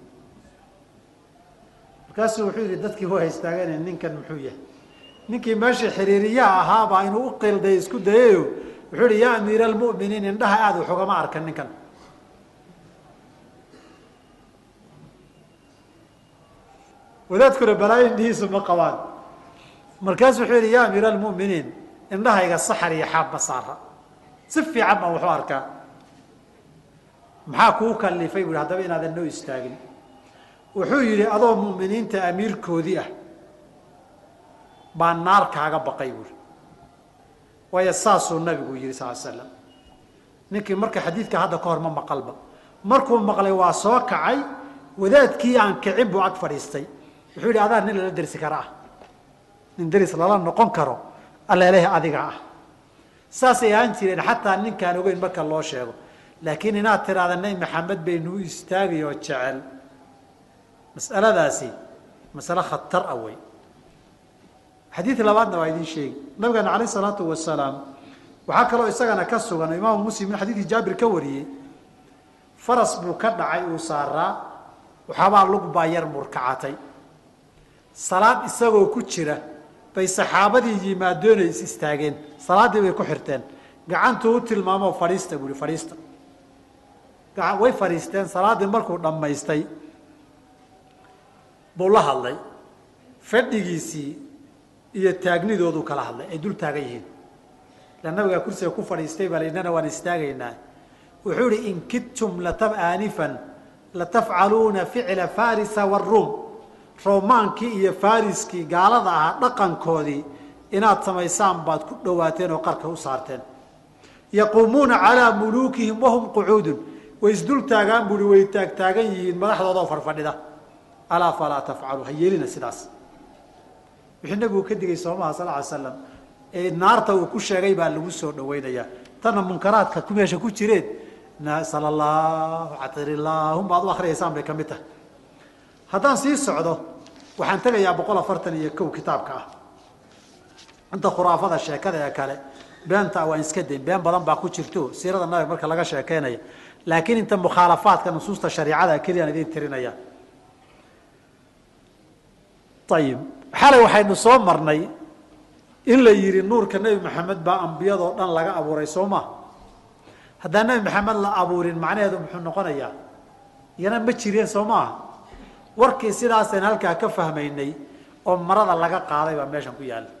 Markaasuu wuxuu yidhi dadkii waa istaageen ninkan muxuu yahay? Ninkii meeshii xiriiriyaha ahaabaa inuu u qilday isku dayayo wuxuu yihi yaa amiira almu'miniin indhaha aada wax ugama arkan ninkan. Wadaadkuna balaayo indhihiisu ma qabaan. Markaasu wuxuu yihi yaa amiira almu'miniin indhahayga saxar iyo xaab ma saara. Si fiican baan waxu arkaa. Maxaa kuu kalifay bu haddaba inaadan noo istaagin. Wuxuu yidhi adoo mu'miniinta amiirkoodii ah baa naar kaaga baqay buuri waayo saasuu nabigu yihi sal slam ninkii marka xadiidka hadda ka hor ma maqalba. Markuu maqlay waa soo kacay wadaadkii aan kicin buu ag fadhiistay. Wuxuu yidhi adaa nin lala dersi kara ah. Nin deris lala noqon karo alleeleh adiga ah. Saasay ahaan jireen xataa ninkaan ogeyn marka loo sheego. Laakiin inaad tiraahda nabi maxamed baynuu istaagay oo jecel. Mas'aladaasi masale khatar ah wey xadiid labaadna waa idiin sheegi nabigeena alayh isalaatu wasalaam waxaa kaloo isagana ka sugan imaamu muslim in xadiidkii jaabir ka wariyey faras buu ka dhacay uu saaraa waxaabaa lug baa yar murkacatay. Salaad isagoo ku jira bay saxaabadii yimaadeen is istaageen salaaddii bay ku xirteen. Gacantuu u tilmaamoo fadhiista buu ihi fadhiista way fadhiisteen salaaddii markuu dhammaystay buu la hadlay. Fadhigiisii iyo taagnidoodu kala hadlay ay dul taagan yihiin. Ila nabigaa kursiga ku fadhiistay baa lainana waan istaagaynaa. Wuxuu ihi in kidtum aanifan latafcaluuna ficla farisa waruum roomaankii iyo fariskii gaalada ahaa dhaqankoodii inaad samaysaan baad ku dhawaateen oo qarka u saarteen. Yaquumuuna calaa muluukihim wahum qucuudun. Way isdul taagaan buui way taagtaagan yihiin madaxdoodoo farfadhida. Alaa falaa tafcalu ha yeelina sidaas wixii nabigu ka digay soomaha sal ly slam ee naarta uu ku sheegay baa lagu soo dhawaynayaa tanna munkaraadka ku meesha ku jireen sal allahu atirlaahum baad u akriyaysaan bay ka mid tahay. Haddaan sii socdo waxaan tegayaa boqol afartan iyo kow kitaabka ah. Inta khuraafada sheekada ee kale beenta waan iska dayn been badan baa ku jirto siirada nabiga marka laga sheekeynaya. Laakiin inta mukhaalafaadka nusuusta shariicada keliyaan idin tirinaya. Ayib xalay waxaynu soo marnay in la yidhi nuurka nebi maxamed baa ambiyadoo dhan laga abuuray soo ma? Haddaan nebi maxamed la abuurin macnaheedu muxuu noqonayaa? Iyana ma jireen soo maaha warkii sidaasaan halkaa ka fahmaynay oo marada laga qaaday baa meeshan ku yaalla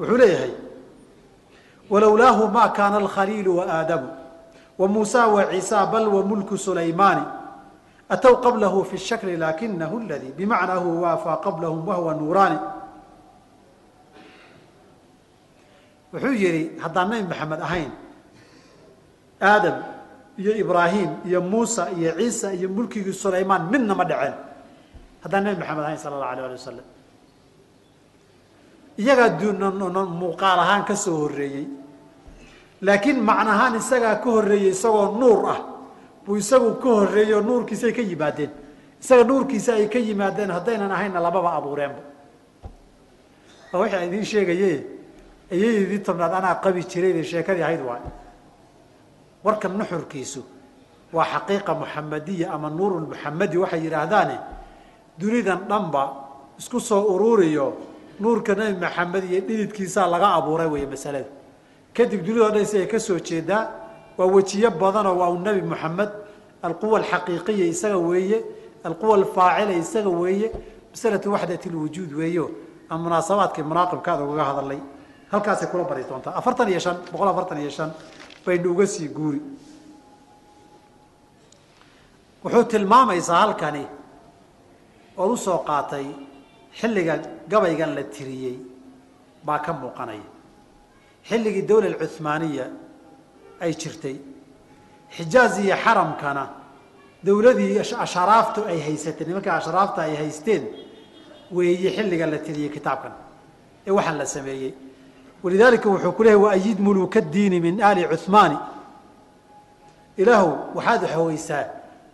wuxuu leeyahay walowlaahu ma kaana alkhaliilu waaadamu wa muusa wa ciisa bal wa mulku sulaymaani atw qablahu fi shakli lakinahu ladii bimacnaahu waafaa qablahum wahuwa nuuraani wuxuu yihi haddaan nabi maxamed ahayn aadam iyo ibraahim iyo muusa iyo ciisa iyo mulkigii sulaymaan midna ma dhaceen haddaan nabi maxamed ahayn sala allahu alay ali wasalam iyagaa muuqaal ahaan ka soo horeeyey laakiin macnahaan isagaa ka horeeyey isagoo nuur ah buu isagu ka horeeyey oo nuurkiisay ka yimaadeen. Isaga nuurkiisa ay ka yimaadeen haddaynan ahaynna lababa abuureenba. Waa waxaa idiin sheegaye ayaydii tobnaad anaa qabi jiray sheekadii ahayd waay. Warka nuxurkiisu waa xaqiiqa muxamadiya ama nuurulmuxamadi waxay yidhaahdaane dunidan dhanba isku soo ururiyo nuurka nebi maxamed iyo dhididkiisaa laga abuuray wey masalada. Kadib dunidao dhan isagay ka soo jeedaa waa wejiyo badanoo waa u nebi moxamed alquwa alxaqiiqiya isaga weeye alquwa alfaacila isaga weeye masalatu waxdat lwujuud weeyo aan munaasabaadkii munaaqibkaada ugaga hadalay halkaasay kula bari doontaa. Afartan iyo shan boqol afartan iyo shan baynu uga sii guuri. Wuxuu tilmaamaysaa halkani ood u soo qaatay xilliga gabaygan la tiriyey baa ka muuqanaya. Xilligii dawla cuhmaaniya ay jirtay. Xijaaz iyo xaramkana dawladii asharaaftu ay haysatay nimanka ashraafta ay haysteen weeye xilliga la tiriyey kitaabkan ee waxaan la sameeyey. Walidaalika wuxuu ku leeyahy waayid muluka diini min ali cuhmaani ilaahu waxaad xaweysaa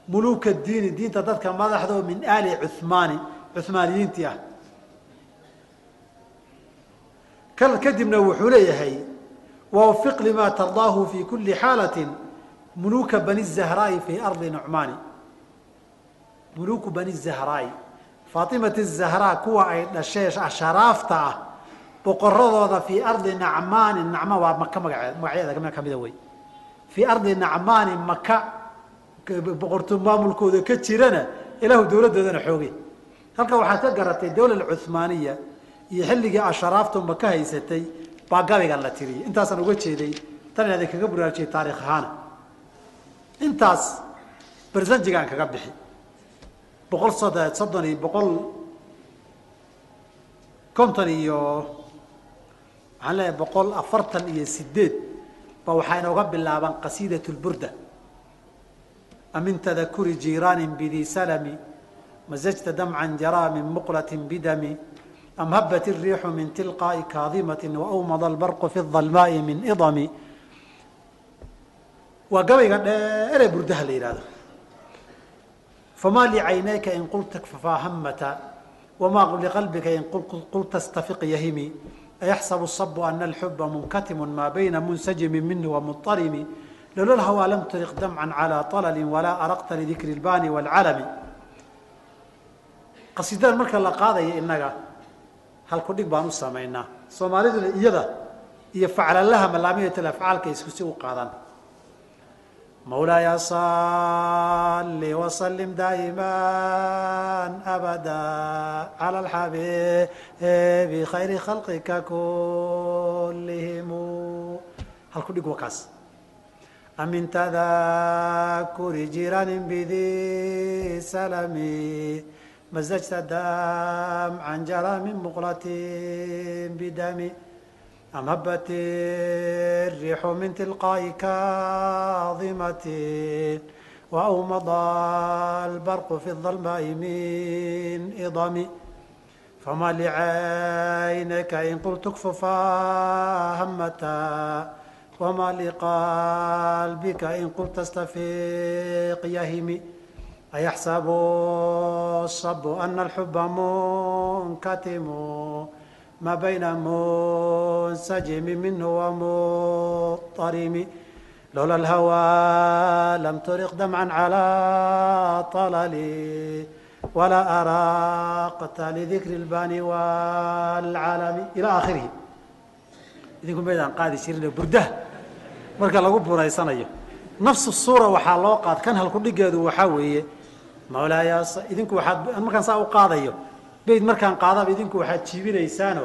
muluuka diini diinta dadka madaxda oo min aali cumaani cumaaniyiintii ah. Kadibna wuxuu leeyahay wawfiq lima tardaahu fi kuli xaalati muluuka bani zahraai fi ardi nucmaani muluuku bani zahraai faatimati zahraa kuwa ay dhashee sharaafta ah boqoradooda fii ardi nacmaani nacmaan waa maka magaceed magacyaeda kamida wey fii ardi nacmaani maka boqorto ka jirana ilaahu dawladdoodana xooge halka waxaad ka garatay dawla cumaaniya iyo xilligii asharaaftu maka haysatay baa gabaygan la tiriyay intaasaan uga jeeday tan inaad kaga buraarjiyay taarikh ahaana intaas bersanjigaan kaga bixi. Boqol sod soddon iyo boqol konton iyo waxaan leeyahay boqol afartan iyo sideed ba waxaa inooga bilaaban qasiidat lburda amin tadakuri jiiraanin bidi salami mazajta damcan jaraa min muqlatin bidami am habat الriixu min tilqaaءi kaadimati waawmada albarqu fi الظalmaaءi min idami waa gabayga dheeree burdaha la yihahdo famaa licaynayka in qulta fafahamata wamaa liqalbika in qulta stafiq yahimi ayaxsabu الصabu ana alxuba munkatimu maa bayna munsajimi minhu wamuطarimi lola lhawaa lam turiq damca calى طalali walaa araqta lidikri اlbani wاlcalami qasiidadan marka la qaadaya inaga halku dhig baan u samaynaa soomaaliduna iyada iyo faclalaha malaamiyat afcaalka isku si u qaadaan mawlaaya salli wasalim daa'ima abada cala alxabibi khayri khalqika kullihim halku dhig waa kaas amin tadakuri jiraanin bidi salami مزجت الدم عن جرام مقلة بدم أم هبت الريح من تلقاء كاظمة وأومض البرق في الظلماء من إضم فما لعينك إن قلت اكفف همتا وما لقلبك إن قلت استفيق يهمي أيحسب الصب أن الحب منكتم ما بين منسجم منه ومضطرم لولا الهوى لم ترق دمعا على طللي ولا أراقت لذكر البان والعالم إلى آخره idinku maydaan qaadi jirin burdah marka lagu buraysanayo nafsu suura waxaa loo qaad kan halku dhigeedu waxaa weeye mawlaaya idinku waxaad markaan saa u qaadayo bayd markaan qaadaba idinku waxaad jiibinaysaano.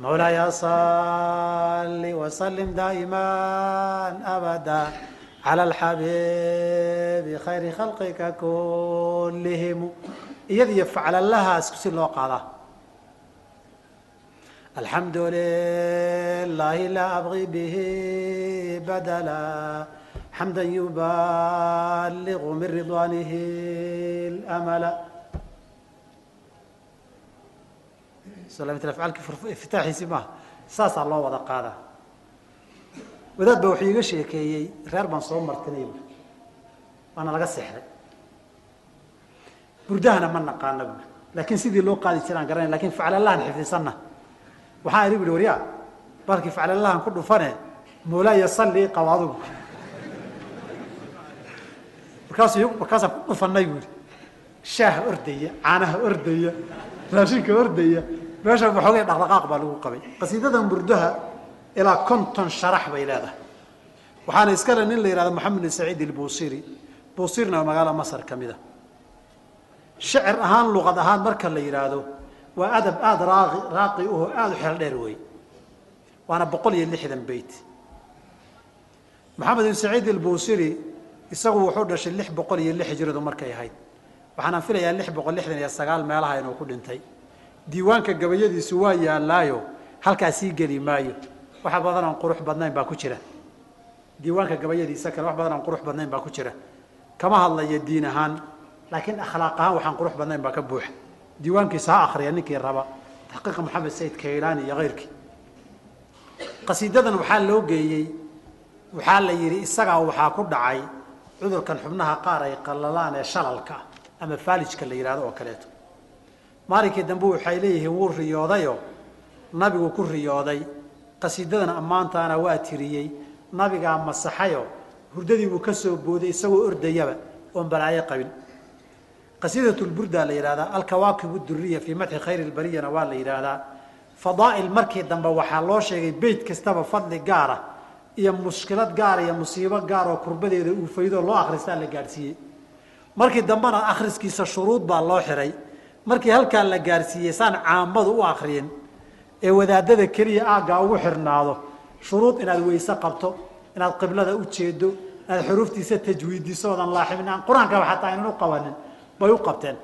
Mawlaaya salli wasalim daa'iman abada cala alxabiibi khayri khalqika kullihimu iyada iyo faclalahaas si loo qaadaa alxamdu lilahi laa abgi bihi badala xamda yubaligu min ridwaanihi اlamala afcaalkii maaha saasaa loo wada qaadaa wadaad ba wuxuu iga sheekeeyey reer baan soo martinay buui waana laga seexday burdahana ma naqaana buui laakiin sidii loo qaadi jiraan garanay laakiin faclalahan xifdisanna waxaan idhi buhi waryaa balkii faclalahan ku dhufane moolaaya salli qabo adugu markaasaan ku dhufanay buui shaaha ordaya caanaha ordaya raashinka ordaya meesha waxoogay dhaqdhaqaaq baa lagu qabay. Qasiidadan burdaha ilaa konton sharax bay leedahay. Waxaana iskale nin la yihahdo moxamed bin saciid ilbusiri busirna waa magaalo masar ka mid a shicir ahaan luqad ahaan marka la yidhaahdo waa adab aada raaqi raaqi uho aada u xeel dheer wey waana boqol iyo lixdan beyt. Maxamed bin saciid ilbusiri isagu wuxuu dhashay lix boqol iyo lix hijradu markay ahayd. Waxaanaan filayaa lix boqol lixdan iyo sagaal meelaha inuu ku dhintay. Diiwaanka gabayadiisu waa yaalaayo halkaa geli maayo. Waxa badan aan qurux badnayn baa ku jira. Diiwaanka gabayadiisa kale wax badan aan qurux badnayn baa ku jira. Kama hadlayo diin ahaan laakiin akhlaaq ahaan waxaan qurux badnayn baa ka buuxa diiwaankiisa ha akriya ninkii raba taxqiiqa maxamed sayid kaylaani iyo keyrkii qasiidadan waxaa loo geeyey waxaa la yidhi isagaa waxaa ku dhacay cudurkan xubnaha qaar ay qallalaan ee shalalka ama faalijka la yidhahdo oo kaleeto. Maalinkii dambe waxay leeyihiin wuu riyoodayo nabigu ku riyooday. Qasiidadan ammaantaana waa tiriyey. Nabigaa masaxayo hurdadii buu ka soo booday isagoo ordayaba oon balaayo qabin. Qasiidatulburda la yidhahdaa alkawaakib duriya fii madxi khayri lbariyana waa la yidhaahdaa fadaa'il markii dambe waxaa loo sheegay beyt kastaba fadli gaara iyo mushkilad gaara iyo musiibo gaar oo kurbadeeda uu faydoo loo akhristaa la gaadhsiiyey markii dambena akhriskiisa shuruud baa loo xiray. Markii halkaa la gaadhsiiyey saan caamadu u akriyin ee wadaadada keliya aaggaa ugu xirnaado shuruud inaad weyse qabto inaad qiblada u jeedo inaad xuruuftiisa tajwiidiso oodan laaximin aan qur'aankaba xataa aynan u qabanin bay u qabteen.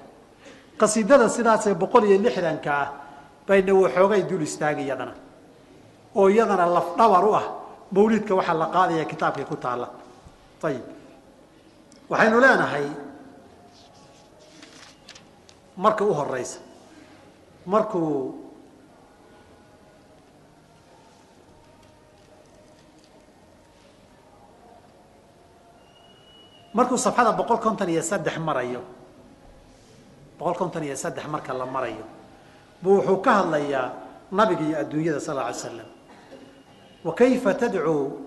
Qasiidada sidaasee boqol iyo lixdanka ah bayna waxoogay dul istaagi iyadana oo iyadana lafdhabar u ah mawlidka waxaa la qaadaya kitaabkii ku taalla. Ayib waxaynu leenahay marka u horeysa markuu markuu safxada boqol konton iyo saddex marayo boqol konton iyo saddex marka la marayo buu wuxuu ka hadlayaa nabiga iyo adduunyada sal lla alay slam kayfa tadcuu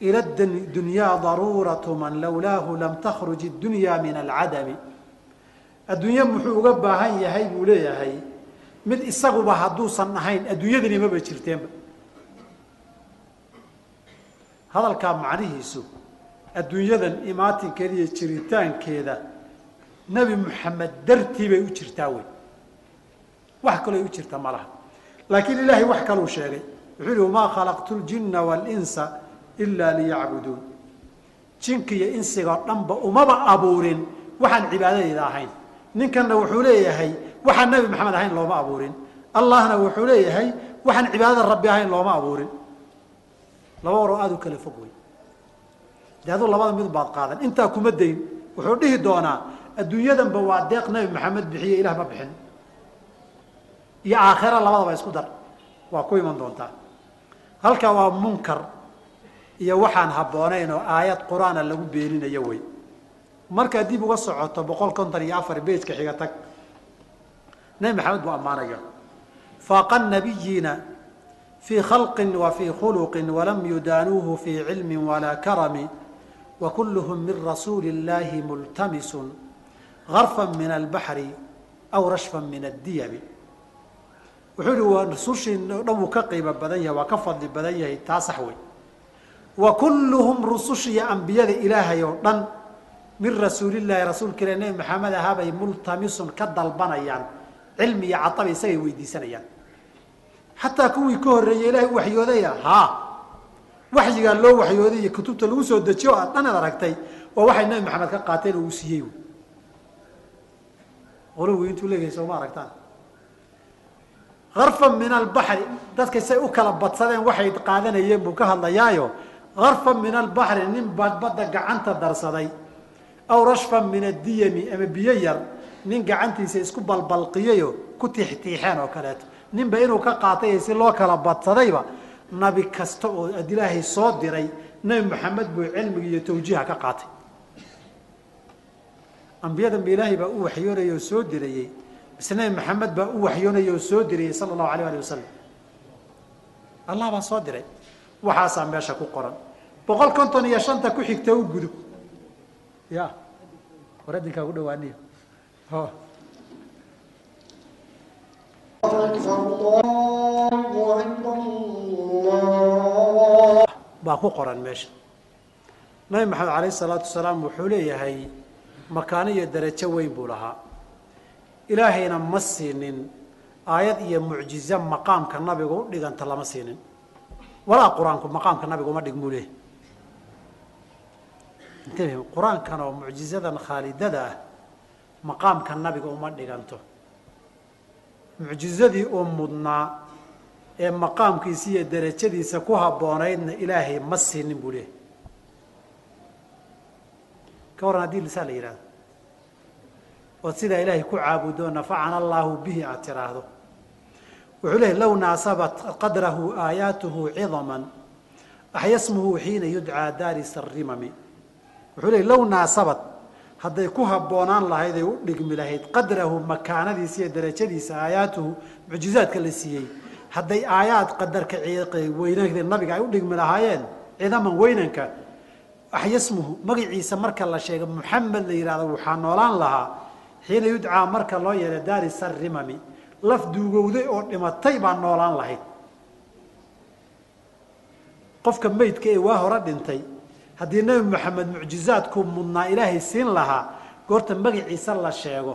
ila dunyaa daruuratu man lowlaahu lam takhruj iddunya min alcadami adduunye muxuu uga baahan yahay buu leeyahay mid isaguba hadduusan ahayn adduunyadani maba jirteenba hadalkaa macnihiisu adduunyadan imaatinkeeda iyo jiritaankeeda nebi moxamed dartii bay u jirtaa wey wax kaloo u jirta ma laha laakiin ilaahay wax kaluu sheegay wuxuu yihi wamaa khalaqtu ljinna waalinsa ilaa liyacbuduun jinka iyo dhanba umaba abuurin waxaan cibaadadayda ahayn. Ninkanna wuxuu leeyahay waxaan nebi maxamed ahayn looma abuurin. Allahna wuxuu leeyahay waxaan cibaadada rabbi ahayn looma abuurin. Laba waroo aada u kala fog wey dee aduu labada mid baad qaadan. Intaa kuma dayn wuxuu dhihi doonaa adduunyadanba waa deeq nebi maxamed bixiye ilah ma bixin. Iyo aakhira labadaba isku dar. Waa ku iman doontaa halkaa waa munkar iyo waxaan habboonayn oo aayad qur'aana lagu beeninayo wey. Markaa dib uga socoto boqol konton iyo afar beytka xiga tag nebi maxamed buu ammaanaya faaqa nabiyiina fii khalqin wa fii khuluqin walam yudaanuuhu fii cilmin walaa karami wa kulluhum min rasuuli illaahi multamisun garfan min albaxri aw rashfan min addiyami wuxuu yihi waa rasushii o dhan wuu ka qiimo badan yahay waa ka fadli badan yahay taa sax wey wa kulluhum rusushiiyo ambiyada ilaahay oo dhan min rasuulillaahi rasuulka ilah nebi maxamed ahaabay multamisun ka dalbanayaan cilmi iyo catabay isagay weydiisanayaan. Xataa kuwii ka horreeyey ilaahay u waxyoodaya haa waxyigaa loo waxyooday iyo kutubta lagu soo dejiyo aad dhan ad aragtay waa waxay nebi maxamed ka qaateen oo uu siiyey. Qolugu intuu leeyahay sooma aragtaan arfan min albaxri dadkay say u kala badsadeen waxay qaadanayeen buu ka hadlayaayo. Arfan min albaxri nin baad badda gacanta darsaday. Aw rashfan min addiyami ama biyo yar nin gacantiisa isku balbalqiyayo ku tiixtiixeen oo kaleeto. Ninba inuu ka qaatay si loo kala badsadayba nabi kasta oo ad ilaahay soo diray nebi maxamed buu cilmiga iyo tawjiiha ka qaatay. Ambiyadan ba ilaahay baa u waxyoonaya oo soo dirayey bise nebi maxamed baa u waxyoonaya oo soo dirayey sala allahu alayh ali wasalam allah baa soo diray. Waxaasaa meesha ku qoran. Boqol konton iyo shanta ku xigta u gudub. Ya. War adinkaa ku dhawaaniyo baa ku qoran meesha. Nabi maxamed alayh salaatu wasalaam wuxuu leeyahay makaano iyo darajo weyn buu lahaa ilaahayna ma siinin. Aayad iyo mucjize maqaamka nabiga u dhiganta lama siinin. Walaa qur'aanku maqaamka nabiga uma dhigmuu intabi qur'aankan oo mucjizadan khaalidada ah maqaamka nabiga uma dhiganto. Mucjizadii uu mudnaa ee maqaamkiisa iyo derajadiisa ku habboonaydna ilaahay ma siinin buu leeyahy ka warran haddii lisaa la yidhahdo ood sidaa ilaahay ku caabudo nafacana allaahu bihi aad tiraahdo wuxuu leeyahy low naasabat qadrahu aayaatuhu cidaman axya smuhu xiina yudcaa daari sarimami wuxuu leey low naasabad hadday ku habboonaan lahayd ay u dhigmi lahayd qadrahu makaanadiisa iyo darajadiisa aayaatuhu mucjizaadka la siiyey hadday aayaad qadarka weynanka nabiga ay u dhigmi lahaayeen ciidaman weynanka axyasmuhu magaciisa marka la sheego muxamed la yidhahdo waxaa noolaan lahaa xiina yudcaa marka loo yeeha daari sarimami laf duugowday oo dhimatay baa noolaan lahayd. Qofka meydka ee waa hore dhintay. Haddii nebi moxamed mucjizaadku mudnaa ilaahay siin lahaa goorta magaciisa la sheego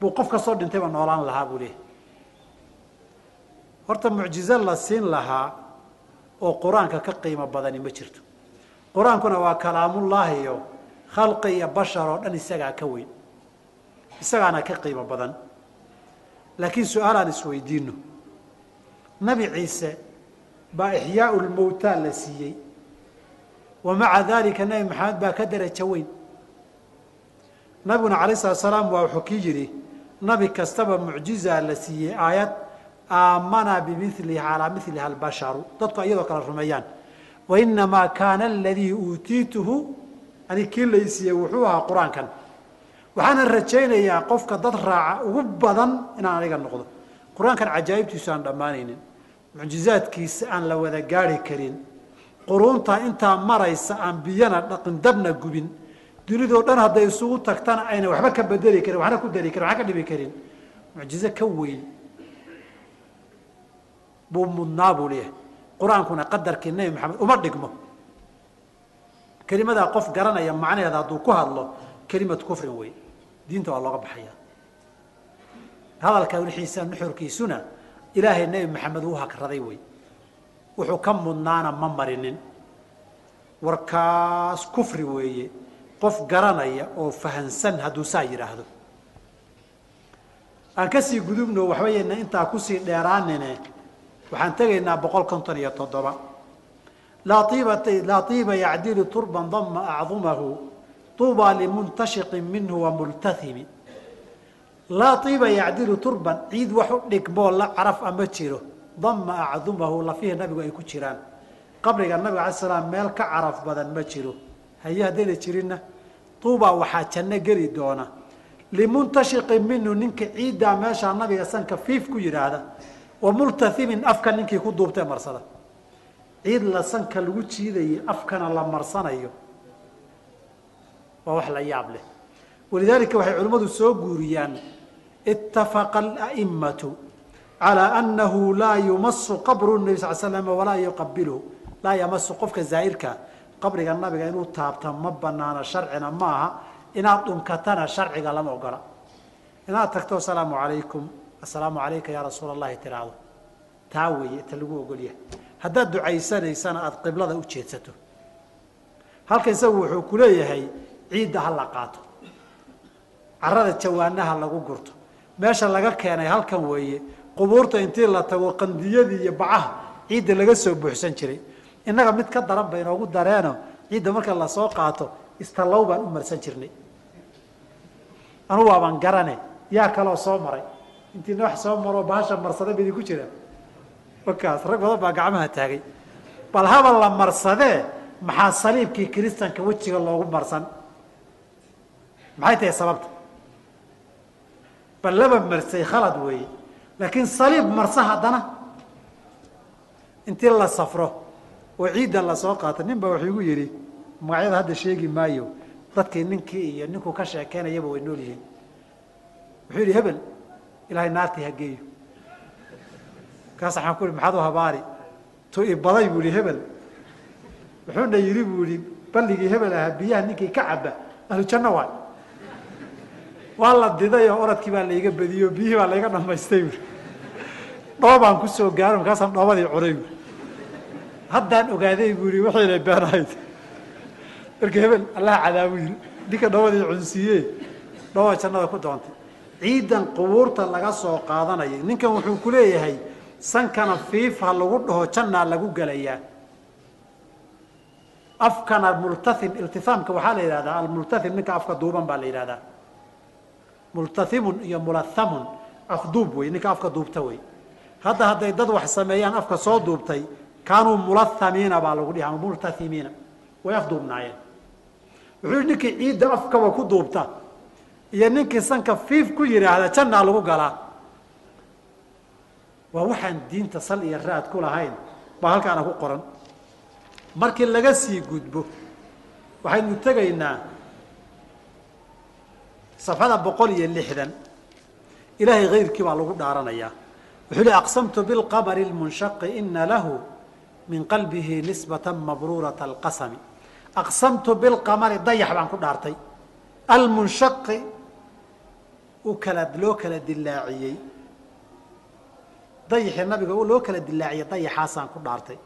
buu qof kastoo dhintayba noolaan lahaa buu leehay horta mucjizo la siin lahaa oo qur'aanka ka qiimo badani ma jirto. Qur'aankuna waa kalaamullaahi iyo khalqi iyo bashar oo dhan isagaa ka weyn isagaana ka qiimo badan. Laakiin su'aalaan isweydiino nabi ciise baa ixyaau lmowtaa la siiyey. Wa maca daalika nebi maxamed baa ka darajo weyn. Nabiguna alayh salatu salaam waa wuxuu kii yidhi nabi kastaba mucjizaa la siiyey aayad aamana bimilihi calaa miliha albasharu dadku iyadoo kale rumeeyaan. Wainamaa kaana aladii uutiituhu ani kii laysiiyey wuxuu ahaa qur'aankan waxaana rajaynayaa qofka dad raaca ugu badan inaan aniga noqdo. Qur'aankan cajaa'ibtiisu aan dhammaanaynin mucjizaadkiisa aan la wada gaari karin quruunta intaa maraysa aan biyana dhaqin dabna gubin dunidoo dhan hadday isugu tagtana ayna waxba ka bedeli karin waxna ku dari karin waxna ka dhibi karin. Mucjizo ka weyn buu mudnaa buu leeyahay. Qur'aankuna qadarkii nebi maxamed uma dhigmo. Kelimadaa qof garanaya macnaheeda hadduu ku hadlo kelimatu kufrin wey diinta waa looga baxaya. Hadalka wixiisa nuxurkiisuna ilaahay nebi maxamed uu hakraday wey wuxuu ka mudnaana ma marinin. Warkaas kufri weeye qof garanaya oo fahansan hadduu saa yidhaahdo aan ka sii gudubno waxbayna intaa ku sii dheeraanine waxaan tegaynaa boqol konton iyo toddoba. Laa iiba yacdilu turban dama acdumahu tuuba limuntashiqin minhu wamultahimi laa iiba yacdilu turban ciid wax u dhigmoo la caraf ama jiro dama acdumahu lafihi nabigu ay ku jiraan qabriga nabiga alay slam meel ka caraf badan ma jiro haye haddayna jirinna tuuba waxaa janno geli doona limuntashiqin minhu ninka ciiddaa meeshaa nabiga sanka fiif ku yidhaahda wa multahimin afka ninkii ku duubtee marsada ciid la sanka lagu jiidayo afkana la marsanayo waa wax la yaab leh. Walidaalika waxay culimmadu soo guuriyaan ittafaqa ala'immatu calaa annahu laa yumasu qabru nabi sal slam walaa yuqabilhu laa yamasu qofka zaa'irka qabriga nabiga inuu taabta ma banaano sharcina ma aha. Inaad dhunkatana sharciga lama ogola. Inaad tagto asalaamu calaykum assalaamu calayka yaa rasuula allahi tiraahdo. Taa weeye ta lagu ogolyahay. Haddaad ducaysanaysana aada qiblada u jeedsato. Halka isagu wuxuu ku leeyahay ciidda ha la qaato. Carada jawaanaha lagu gurto. Meesha laga keenay halkan weeye qubuurta intii la tago qandiyadii iyo bacaha ciidda laga soo buuxsan jiray. Innaga mid ka daran ba inoogu dareeno ciidda marka la soo qaato istallow baan u marsan jirnay. Anu waabaan garane yaa kaloo soo maray. Intiina wax soo maroo bahasha marsada ba idinku jira. Wakaas rag badan baa gacmaha taagay. Bal haba la marsadee maxaa saliibkii kiristanka wejiga loogu marsan maxay tahay sababta? Bal laba marsay khalad weeye. Laakiin saliib marsa haddana intii la safro oo ciidda la soo qaato nin baa wuxuu igu yidhi magacyada hadda sheegi maayo dadkii ninkii iyo ninkuu ka sheekeynayaba way nool yihiin. Wuxuu yidhi hebel ilaahay naartii ha geeyo. Kaas waxaan ku ihi maxaad u habaari? Tu i baday buu ihi hebel. Wuxuuna yidhi buu ihi balligii hebel ahaa biyaha ninkii ka caba ahlu janno waay waa la diday oo oradkii baa layga badiyo biyihii baa layga dhamaystay buui dhoobaan ku soo gaaro markaasaan dhoobadii cunay buui haddaan ogaaday buu ihi waxayna beenahayd marka hebel allaha cadaabu yiri ninka dhoobadii cunsiiye dhooba jannada ku doontay. Ciidan qubuurta laga soo qaadanaya ninkan wuxuu ku leeyahay sankana fiif ha lagu dhaho jannaa lagu gelayaa afkana multathim iltihaamka waxaa la yidhahdaa almultathim ninka afka duuban baa la yidhahdaa multathimun iyo mulathamun afduub wey ninka afka duubta wey. Hadda hadday dad wax sameeyaan afka soo duubtay kaanuu mulathamiina baa lagu dhihi ama multathimiina way afduubnaayeen wuxuu ninkii ciidda afkaba ku duubta iyo ninkii sanka fiif ku yidhaahda jannaa lagu galaa. Waa waxaan diinta sal iyo raad ku lahayn baa halkaana ku qoran. Markii laga sii gudbo waxaynu tegaynaa safxada boqol iyo lixdan ilaahay hayrkii baa lagu dhaaranayaa wuxuu hi aqsamtu bilqamari lmunshaqi ina lahu min qalbihi nisbata mabruurata alqasami. Aqsamtu bilqamari dayax baan ku dhaartay. Almunshaqi u kala loo kala dilaaciyey dayaxii nabiga loo kala dilaaciyey dayaxaasaan ku dhaartay.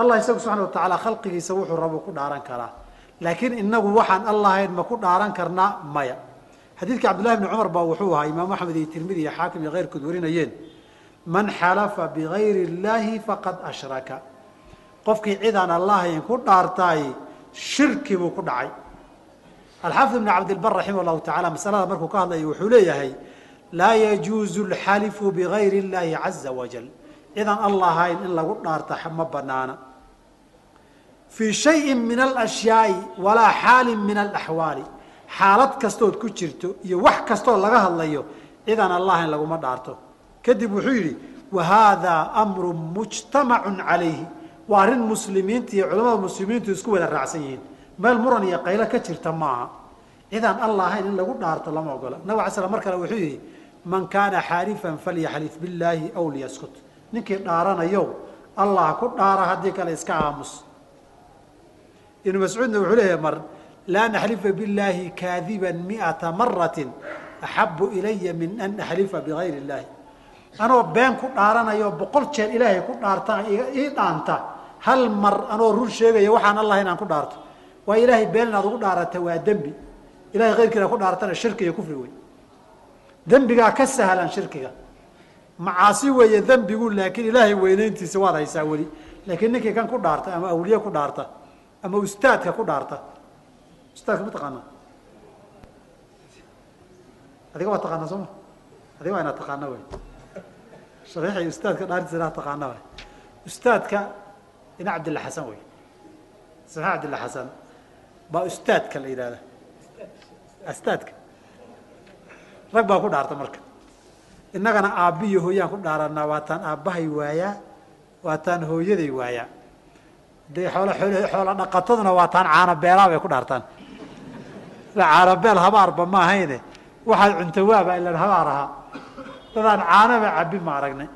Allah isagu subxana wa tacaala khalqigiisa wuxuu rabo ku dhaaran karaa. Laakiin inagu waxaan allahayn ma ku dhaaran karnaa maya xadiidka cabdullahi bni cumar baa wuxuu ahaa imaamu axmed iyo tirmidi iyo xaakim iyo keyrkood warinayeen man xalafa bigayri illaahi faqad ashraka. Qofkii cidaan allahayn ku dhaartaay shirki buu ku dhacay. Alxaafid ibn cabdilbar raximah llahu tacala masalada markuu ka hadlayo wuxuu leeyahay laa yajuuzu alxalifu bigayri illaahi caza wajal cidaan allahayn in lagu dhaarta ma banaana fii shayin min alashyaai walaa xaalin min alaxwaali xaalad kastood ku jirto iyo wax kastoo laga hadlayo cidaan allahayn laguma dhaarto. Kadib wuxuu yidhi wa haadaa amru mujtamacun calayhi. Waa arrin muslimiinta iyo culamada muslimiintu isku wada raacsan yihiin. Meel muran iyo qaylo ka jirta maaha. Cidaan allahayn in lagu dhaarto lama ogola. Nabig ala slam mar kale wuxuu yidhi man kaana xaalifan falyaxlif billaahi aw liyaskut ninkii dhaaranayo allah ku dhaara haddii kale iska aamus. Ibnu mascuudna wuxuu leeyahay mar laa naxlifa billaahi kaadiban miata maratin axabu ilaya min an axlifa bigayri illaahi anoo been ku dhaaranayo boqol jeer ilaahay ku dhaarta ii dhaanta hal mar anoo run sheegaya waxaan allah inaan ku dhaarto. Waa ilaahay been inaad ugu dhaarata waa dembi. Ilahay kayrkiina ku dhaartana shirki iyo kufri wey dembigaa ka sahlan shirkiga. Macaasi weeye dembigu laakiin ilaahay weynayntiisa waad haysaa weli. Laakiin ninkii kan ku dhaarta ama awliye ku dhaarta ama ustaadka ku dhaarta ustaadka ma taqaanaa adiga waa taqaanaa sooma adiga waa inaad taqaana wey shariixi ustaadka dhaartiisa inaad taqaana wey ustaadka ina cabdilla xasan wey saxiix cabdilla xasan baa ustaadka la yidhahda astaadka rag baa ku dhaarta marka. Innagana aabbiyo hooyaan ku dhaaranaa waataan aabbahay waayaa waataan hooyaday waayaa dee xoolo xoola dhaqataduna waataan caano beelaa bay ku dhaartaan caano beel habaarba ma ahayne. Waxaad cunta waaba ilan habaar ahaa. Dadaan caanoba cabbi ma aragnay.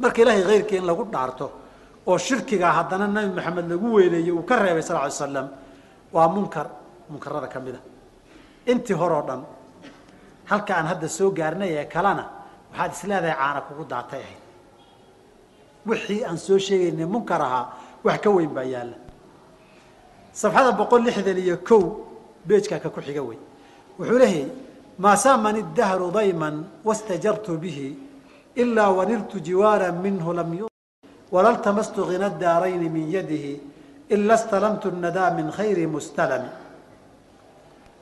Marka ilaahay khayrkii in lagu dhaarto oo shirkigaa haddana nabi maxamed lagu weyneeyey uu ka reebay sal ly slam waa munkar. Munkarada ka mid a. Intii hore oo dhan halka aan hadda soo gaarnay ee kalena waxaad isleedahay caana kugu daatay ahayd. Wixii aan soo sheegaynay munkar ahaa wax ka weyn baa yaalla. Safxada boqol lixdan iyo kow beejkaa ka ku xiga wey wuxuu leeyahy maa saamani dahru dayman wastajartu bihi ilaa waniltu jiwaara minhu lam yu walaltamastu hina daarayni min yadihi ila stalamtu nadaa min khayri mustalami.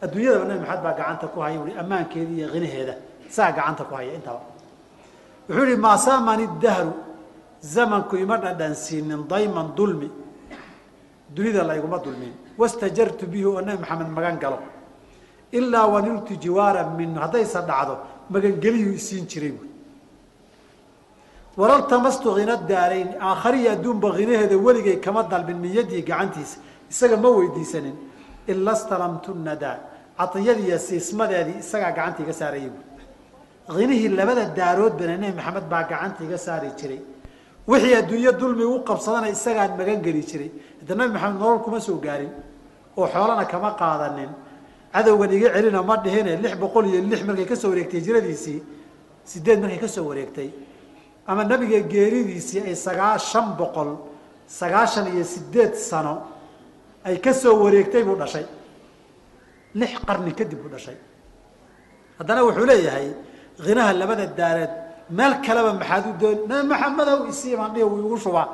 Adduunyadaba nabi maxamed baa gacanta ku haya ui ammaankeeda iyo hinaheeda saa gacanta ku haya intaba. Wuxuu ihi maa saamani dahru zamanku ima dhadhansiinin dayman dulmi. Dunida layguma dulmin wastajartu bihi oo nabi maxamed magan galo. Ilaa waniltu jiwaara minhu haddaysa dhacdo magangeliyuu isiin jiray buui walaltamastu hina daarayn aakhariya adduunba hinaheeda weligay kama dalbin min yadii gacantiisa isaga ma weydiisanin. Ila stalamtu nadaa caiyadiiyo siismadeedii isagaa gacanta iga saarayay buui hinihii labada daarood bana nebi maxamed baa gacanta iga saari jiray. Wixii adduunyo dulmi u qabsadana isagaan magan jiray hadda nabi maxamed nolol kuma soo gaarin oo xoolana kama qaadanin cadowgan iga celina ma dhihine lix boqol iyo lix markay ka soo wareegtay hijradiisii sideed markay ka soo wareegtay. Ama nabiga geeridiisii ay sagaa shan boqol sagaashan iyo sideed sano ay ka soo wareegtay buu dhashay. Lix qarni kadib buu dhashay. Haddana wuxuu leeyahay hinaha labada daareed meel kaleba maxaad u doon nabi maxamedow isiimaan dhihi uu igu shubaa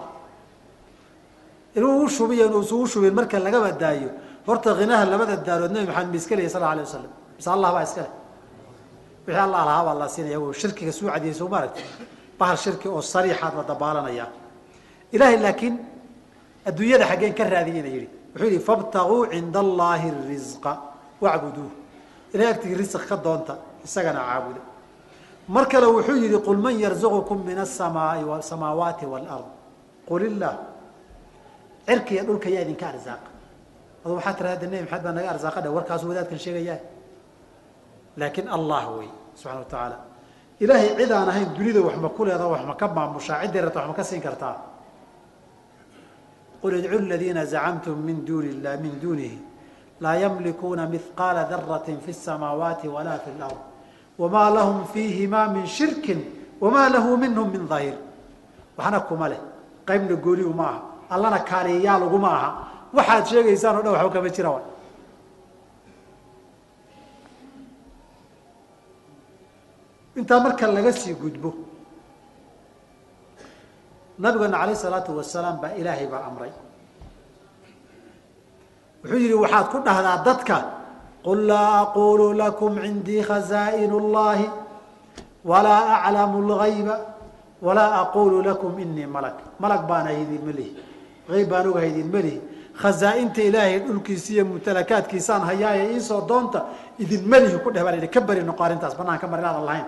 inuu ugu shubiyo inuu isugu shubin marka lagaba daayo. Horta hinaha labada daarood nabi maxamed ma iska leeyay sal alay wasalam mise allah baa iska leh. Wixii allah lahaa baa la siinaya w shirkiga suu cadiyay soo ma aragti bahal shirki oo sariixaad la dabaalanaya. Ilaahay laakiin adduunyada xaggeen ka raadiyeyna yidhi. Wuxuu yidhi fabtaguu cinda allaahi risqa wacbuduuh ilahay agtigii risq ka doonta isagana caabuda. Mar kale wuxuu yihi qul man yarzuqukum min asamaai samaawaati waalard qul illaah cirka iyo dhulka yaa idinka arzaaqa ado waxaa tira hadda nebi maxamed baa naga arzaqa dhe warkaasu wadaadkan sheegayaa. Laakiin allah wey subxana watacaala ilaahay cid aan ahayn dunida wax ku leedaha wax ka maamushaa ciddii rabta wax ka siin kartaa? Qul idcu ladiina zacamtum min duuni lah min duunihi. Laa yamlikuuna mihqaala darati fi samaawaati walaa fi lard wamaa lahum fiihimaa min shirkin wamaa lahu minhum min dahiir waxna kuma leh. Qaybna gooliyu ma aha allana kaaliyayaal uguma aha waxaad sheegaysaan o dhan waxba kama jira wa intaa marka laga sii gudbo nabigeena alayh salaatu wasalaam baa ilaahay baa amray. Wuxuu yihi waxaad ku dhahdaa dadka qul laa aqulu lakum cindii khazaain اllahi walaa aclamu اlgayba walaa aqulu lakum inii malak. Malag baan ahay idinma lihi ayb baan ogahay idinma lihi khazaainta ilaahay dhulkiisa iyo mutalakaadkiisaan hayaaye iisoo doonta. Idinma lihi ku dheh baa ka beri noqo arrintaas banaan ka mar inaadan lahayn.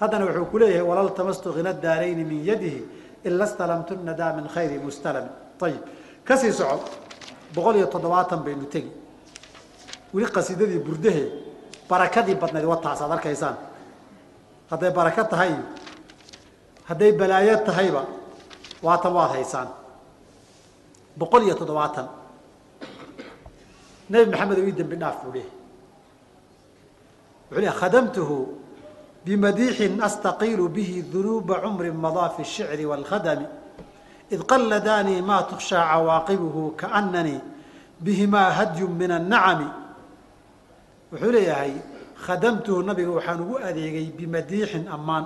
Haddana wuxuu ku leeyahay walal tamastu hina daarayni min yadihi ila stalamtu nadaa min khayri mustalami ayib ka sii soco boqol iyo toddobaatan baynu tegi. Weli qasiidadii burdahe barakadii badnayd wataas aad arkaysaan. Hadday barako tahay hadday balaayo tahayba waatan waad haysaan boqol iyo toddobaatan. Nebi maxamed ii dembi dhaaf buu leehay wuxuu leehay khadamtuhu bimadiixin astaqiilu bihi dunuuba cumrin madaa fi shicri wاlkhadami id qalladanii ma tukhshaa cawaaqibuhu kaananii bihimaa hadyu min annacami wuxuu leeyahay khadamtuhu nabiga waxaan ugu adeegay bimadiixin ammaan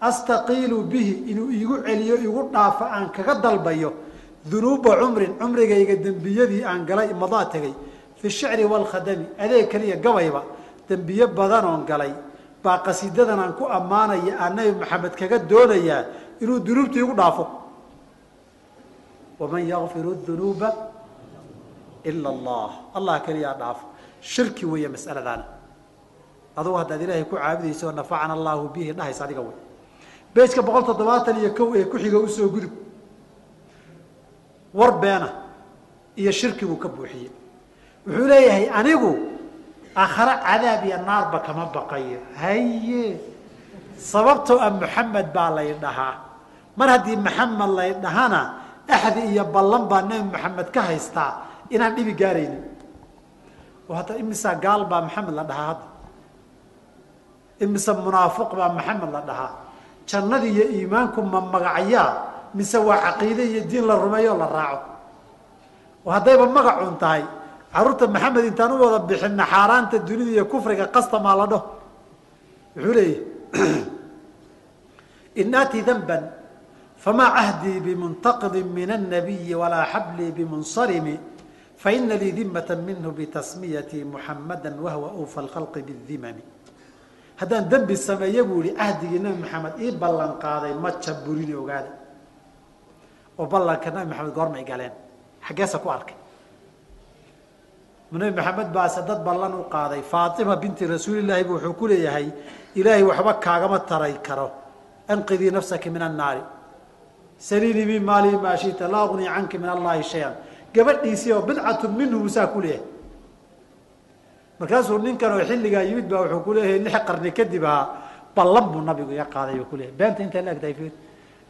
astaqiilu bihi inuu iigu celiyo igu dhaafo aan kaga dalbayo dunuuba cumrin cumrigayga dembiyadii aan galay madaa tegay fi shicri waalkhadami adeeg keliya gabayba dembiye badanoon galay. Baa qasiidadan aan ku ammaanaya aan nabi maxamed kaga doonayaa inuu dunuubta igu dhaafo. Waman yakfiru dunuuba ila allah. Allah keliyaa dhaafo. Shirki weeye mas'aladaana adugu haddaad ilaahay ku caabudaysa nafacana allahu bihi dhahaysa adiga wey bejka boqol toddobaatan iyo kow ee ku-xiga u soo gudub war beena iyo shirki buu ka buuxiyey wuxuu leeyahay anigu aakhare cadaab iyo naarba kama baqayo. Haye sababtoo ah maxamed baa lay dhahaa. Mar haddii maxamed lay dhahana axdi iyo ballan baa nebi maxamed ka haystaa inaan dhibi gaaraynin. Oo hadda imisaa gaal baa maxamed la dhahaa hadda imise munaafiq baa maxamed la dhahaa. Jannadi iyo iimaanku ma magacyaa mise waa caqiide iyo diin la rumeeyo oo la raaco. Haddayba magac un tahay. Caruurta maxamed intaan u wada bixinna xaaraanta dunida iyo kufriga qastamaa la dhaho wuxuu leeyahy in aati danban famaa cahdii bimuntaqidin min annabiyi walaa xablii bimunsarimi faina lii dimata minhu bitasmiyatii muxamada wahwa ufa alkhalqi bidimami haddaan dembi sameeye buu yihi cahdigii nebi maxamed ii ballan ma jaburin ogaada oo ballanka nabi maxamed goormay galeen. Xaggeesa ku arkay. Nabi maxamed baase dad ballan u qaaday. Faatima binti rasuulilaahi bu wuxuu ku leeyahay ilaahay waxba kaagama taray karo. Anqidii nafsaki min annaari. Saliinii min maalii maa shita laa ugni canki min allahi shay-an. Gabadhiisii oo bidcatu minhu saa ku leeyahay. Markaasuu ninkan oo xilligaa yimid baa wuxuu ku leeyahay lix qarni kadib ahaa ballan buu nabigu iga qaaday buu kuleyahay beenta intaa la egtahay fiir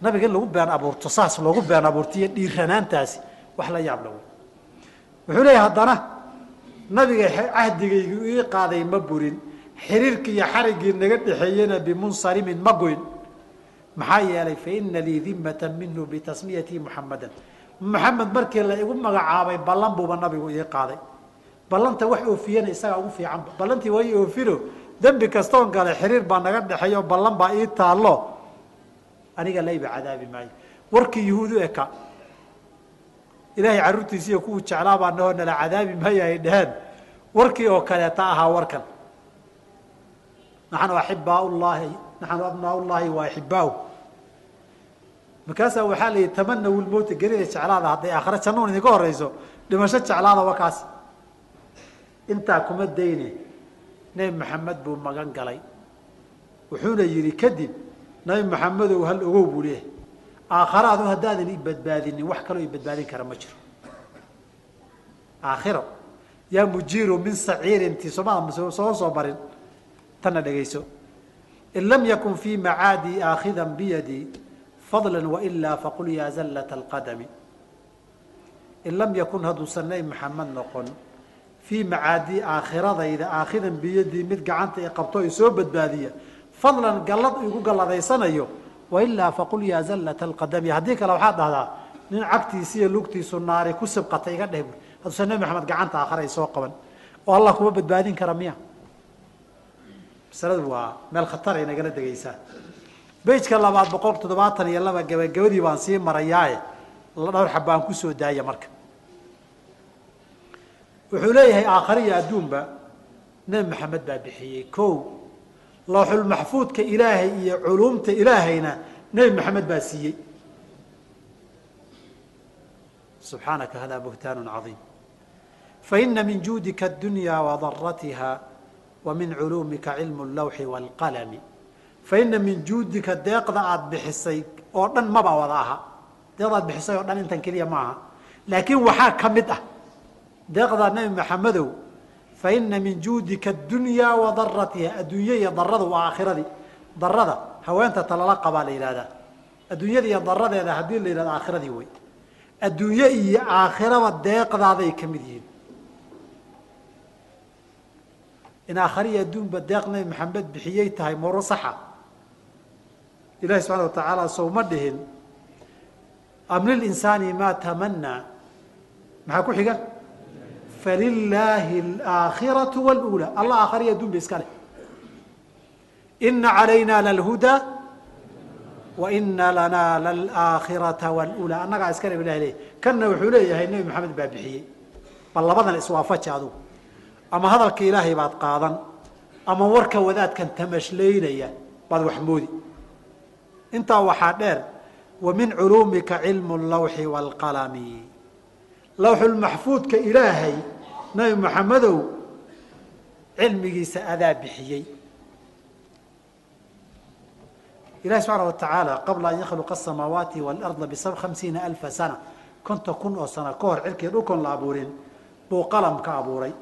nabiga in lagu been abuurto saas loogu been abuurtiyo dhiiranaantaasi wax la yaab la wey wuxuu leeyahay haddana nabiga cahdigaygu ii qaaday ma burin xiriirkii iyo xariggii naga dhexeeyena bimunsarimin ma goyn. Maxaa yeelay faina lii dimata minhu bitasmiyatii muxamadan maxamed markii la igu magacaabay ballan buuba nabigu ii qaaday. Ballanta wax oofiyana isagaa ugu fiicanba ballantii waa oofino dembi kastoon gale xiriir baa naga dhexeeyo ballan baa ii taallo aniga layba cadaabi maayo. Warkii yuhuudu eka ilaahay carruurtiisiiyo kuwuu jeclaa baa nahoo nala cadaabi maayo ay dheheen warkii oo kaleeta ahaa warkan. Naxnu axibaa llahi llahi wa axibaahu markaasaa waxaa la yidhi tamanaw lmowta gerida jeclaada hadday aakhare jannaun idinka horeyso dhimasho jeclaada wakaas intaa kuma dayne nebi maxamed buu magan galay. Wuxuuna yidhi kadib nabi maxamedow hal ogow buu leeyahay aakharaadu haddaadan i badbaadinin wax kaloo i badbaadin kara ma jiro. Aakhiro. Yaa mujiiru min saciirinti somaa soo soo marin. Tanna dhegayso in lam yakun fii macaadii aakhidan biyadii fadla wailaa faqul yaa zallata alqadami. In lam yakun hadduusan nabi maxamed noqon fii macaadii aakhiradayda aakhidan biyadii mid gacanta i qabto i soo badbaadiya fadlan gallad igu galladaysanayo wailaa faqul yaa zallata alqadami. Haddii kale waxaad dhahdaa nin cagtiisi iyo lugtiisu naari ku sibqata iga dheh bui hadduusan nabi maxamed gacanta aakhira ay soo qaban oo allah kuma badbaadin kara miya. Masaladu waa meel khatar ay nagala degaysaa. Bejka labaad boqol toddobaatan iyo laba gabagabadii baan sii marayaaye dhowr xab baan ku soo daaya marka. Wuxuu leeyahay aakhare iyo adduunba nebi maxamed baa bixiyey. Ko looxulmaxfuudka ilaahay iyo culuumta ilaahayna nebi maxamed baa siiyey. Subxaanaka hada buhtaan caiim faina min juudika addunya wadaratiha wa min culuumika cilmu lawxi waalqalami faina min juudika deeqda aada bixisay oo dhan maba wada aha. Deeqda bixisay oo dhan intan keliya ma aha. Laakiin waxaa ka mid ah deeqdaa nebi maxamedow faina min juudika adunya wa daratiha adduunya iyo daradu waa aakhiradii darada haweenta talala qabaa la yidhahdaa adduunyada iyo daradeeda haddii la yidhahdo aakhiradii wey adduunye iyo aakhiraba deeqdaaday ka mid yihiin in aakhariya adduunba deeq nebi maxamed bixiyey tahay saxa ilahi subxana wa sowma dhihin am lilinsaani maa tamanaa maxaa ku xiga falilaahi alaakhiratu wاlula allah aakhariya adduun ba iska leh ina calayna lalhudaa wa ina lanaa lalaakhirata wاlula annagaa iska le ilah leey kanna wuxuu leeyahay nebi maxamed baa bixiyey bal labadan iswaafaji adugu ama hadalka ilaahay baad qaadan ama warka wadaadkan tamashlaynaya baad wax moodi intaa waxaa dheer wa culuumika cilmu lawxi waalqalami lawxulmaxfuudka ilaahay nabi maxamedow cilmigiisa adaa bixiyey. Ilahi subxaana wa tacaala qabla an yakhluqa asamaawaati waalarda bisab hamsiina alfa sana konton kun oo sano ka hor cirkii dhulkoon la abuurin buu qalam ka abuuray.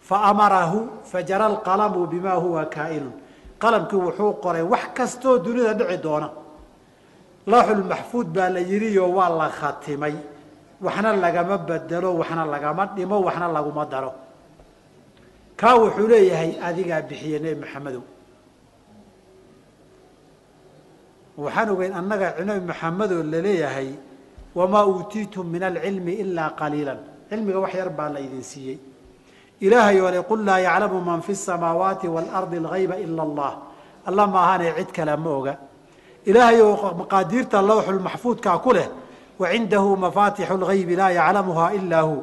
Faamarahu fajara alqalamu bima huwa kaa'inun qalamkii wuxuu qoray wax kastoo dunida dhici doona. Lawxulmaxfuud baa la yidhiyo waa la khatimay waxna lagama bedelo waxna lagama dhimo waxna laguma daro. Kaa wuxuu leeyahay adigaa bixiye nebi maxamedow waxaan ogeyn annaga nebi maxamedoo la leeyahay wamaa uutiitum min alcilmi ilaa qaliila cilmiga wax yar baa la idin siiyey. Ilaahay oo le qul laa yaclamu man fi samaawaati waalardi algayba ila allah. Alla maahaanee cid kale ma oga. Ilaahay oo maqaadiirta lawxulmaxfuudkaa ku leh wa cindahu mafaatixu lgaybi laa yaclamuhaa ilaa hu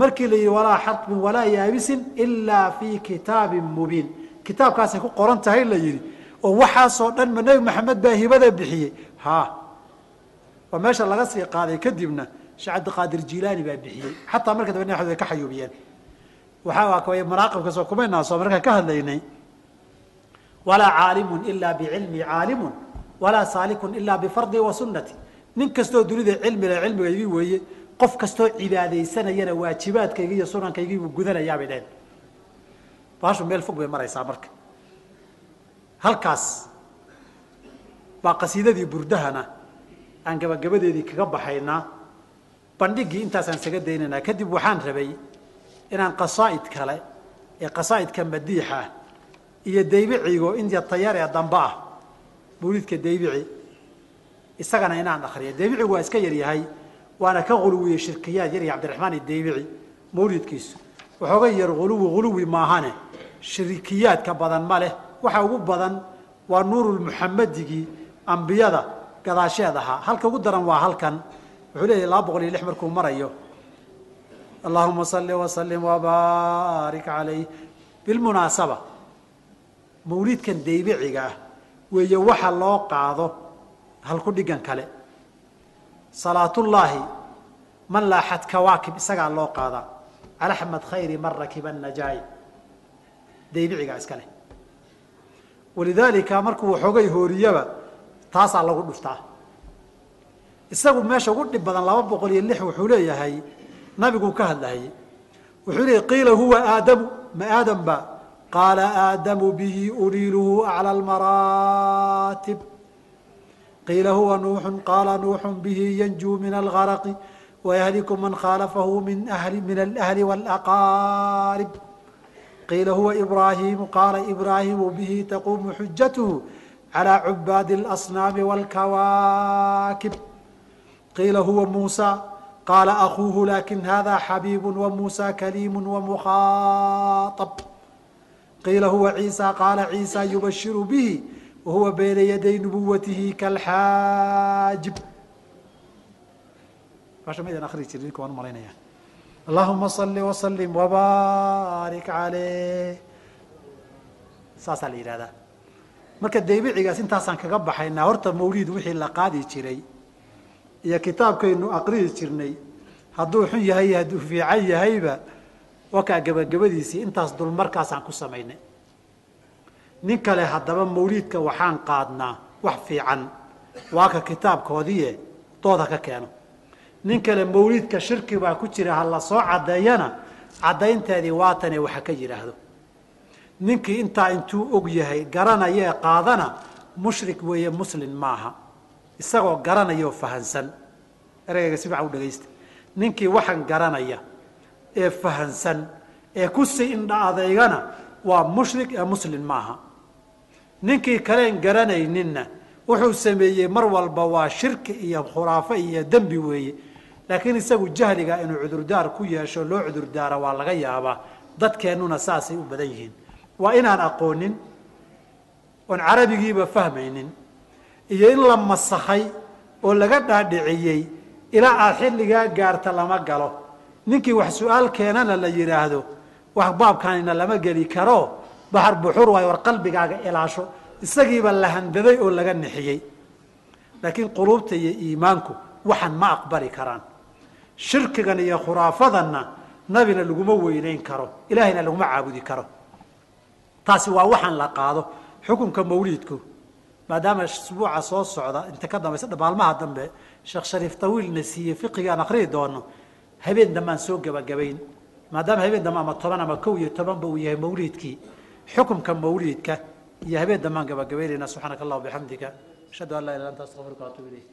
markii la yidhi walaa xatmin walaa yaabisin ilaa fii kitaabin mubiin kitaabkaasay ku qoran tahay la yidhi oo waxaasoo dhan ma nebi maxamed baa hibada bixiyey ha waa meesha laga sii qaaday kadibna sheekh cabdiqaadir jilaani baa bixiyey xataa marka dambe way ka xayuubiyeen waxaa manaaqibkaasoo kumaynaa soo markaan ka hadlaynay walaa caalimun ilaa bicilmi caalimun walaa saalikun ilaa bifardi wa sunnati nin kastoo dunida cilmi le cilmigaygii weeye qof kastoo cibaadaysanayana waajibaadkaygii iyo sunankaygii buu gudanayaabay dheheen baashu meel fog bay maraysaa marka. Halkaas baa qasiidadii burdahana aan gabagabadeedii kaga baxaynaa bandhigii intaasaan isaga daynaynaa. Kadib waxaan rabay inaan qasaa'id kale ee qasaa'idka madiixa iyo daybicigo inta tayar ee dambe ah mawlidka daybici isagana inaan akriyo daybicigu waa iska yaryahay waana ka huluwiye shirkiyaad yarya cabdiraxmaan idaybici mawlidkiisu. Waxooga yar huluwi huluwi maahane. Shirikiyaadka badan ma leh. Waxa ugu badan waa nuurulmuxamedigii ambiyada gadaasheed ahaa. Halka ugu daran waa halkan. Wuxuu leeyahay laba boqol iyo lix markuu marayo. Allahuma salli wasalim wabaarik calayh bilmunaasaba mawlidkan daybiciga ah weeye waxa loo qaado halku dhigan kale. Salaatullaahi man laaxad kawaakib isagaa loo qaadaa cala axmed khayri man rakiba najaay daybicigaa iska leh. Walidaalika markuu waxoogay hooriyaba taasaa lagu dhuftaa. Isagu meesha ugu dhib badan laba boqol iyo lix wuxuu leeyahay nabiguu ka hadlayay wuxuu leeyahy qiila huwa aadamu. Ma aadam ba? Qaala aadamu bihi uliiluhu aclى almaraatib qiila huwa nuuxu qaala nuuxu bihi yanjuu min algaraqi wayahliku man khaalafahu min ahli min alahli wاlaqaarib qiila huwa ibraahimu qaala ibraahimu bihi taquumu xujatuhu calى cubaadi اlasnaami wاlkawaakib qiila huwa muusa qaala akuuhu lakin hada xabiibu wamuusa kaliimu wamukhaطab qiila huwa ciisa qaala ciisa yubashiru bihi wahuwa bayna yaday nubuwatihi kalxaajib malaynaya allahuma صali وslim wbaarik aleyh saasaa la marka daybicigaas intaasaan kaga baxaynaa horta mawlid wixii la qaadi jiray iyo kitaabkaynu aqrihi jirnay hadduu xun yahay hadduu fiican yahayba wakaa gebagabadiisii intaas dulmarkaasaan ku samaynay nin kale haddaba mawliidka waxaan qaadnaa. Wax fiican. Waa ka kitaabkoodiie dooda ka keeno. Nin kale mawliidka shirki baa ku jira ha la soo caddeeyana caddaynteedii waatane waxa ka yidhaahdo ninkii intaa intuu og yahay garanayee qaadana mushrik weeye muslin maaha. Isagoo garanaya oo fahansan. Ereyga si fiican u dhegaysta ninkii waxaan garanaya ee fahansan ee ku sii indha adeygana waa mushrik ee muslin maaha ninkii kaleen garanayninna. Wuxuu sameeyey mar walba waa shirki iyo khuraafo iyo dembi weeye. Laakiin isagu jahliga inuu cudurdaar ku yeesho loo cudurdaara waa laga yaabaa. Dadkeennuna saasay u badan yihiin. Waa inaan aqoonin oon carabigiiba fahmaynin iyo in la masakhay oo laga dhaadhiciyey ilaa aad xilligaa gaarta lama galo. Ninkii wax su'aal keenana la yidhaahdo wax baabkaanina lama geli karo baxar buxur waay war qalbigaaga ilaasho. Isagiiba la handaday oo laga nixiyey. Laakiin quluubta iyo iimaanku waxan ma aqbali karaan. Shirkigan iyo khuraafadanna nabina laguma weynayn karo ilaahayna laguma caabudi karo. Taasi waa waxaan la qaado xukunka mawliidku. Maadaama isbuuca soo socda inta ka dambaysa maalmaha dambe sheekh shariif tawiilna siiyey fiqigaan akriyi doono habeen dambe aan soo gebagabayn maadaama habeen dambe ama toban ama kow iyo tobanba uu yahay mawliidkii xukunka mawliidka iyo habeen dambe aan gebagabaynayna subxaanaka allah bixamdika ashhadu an laa ilah anta astaqfiruka waatuub ilayk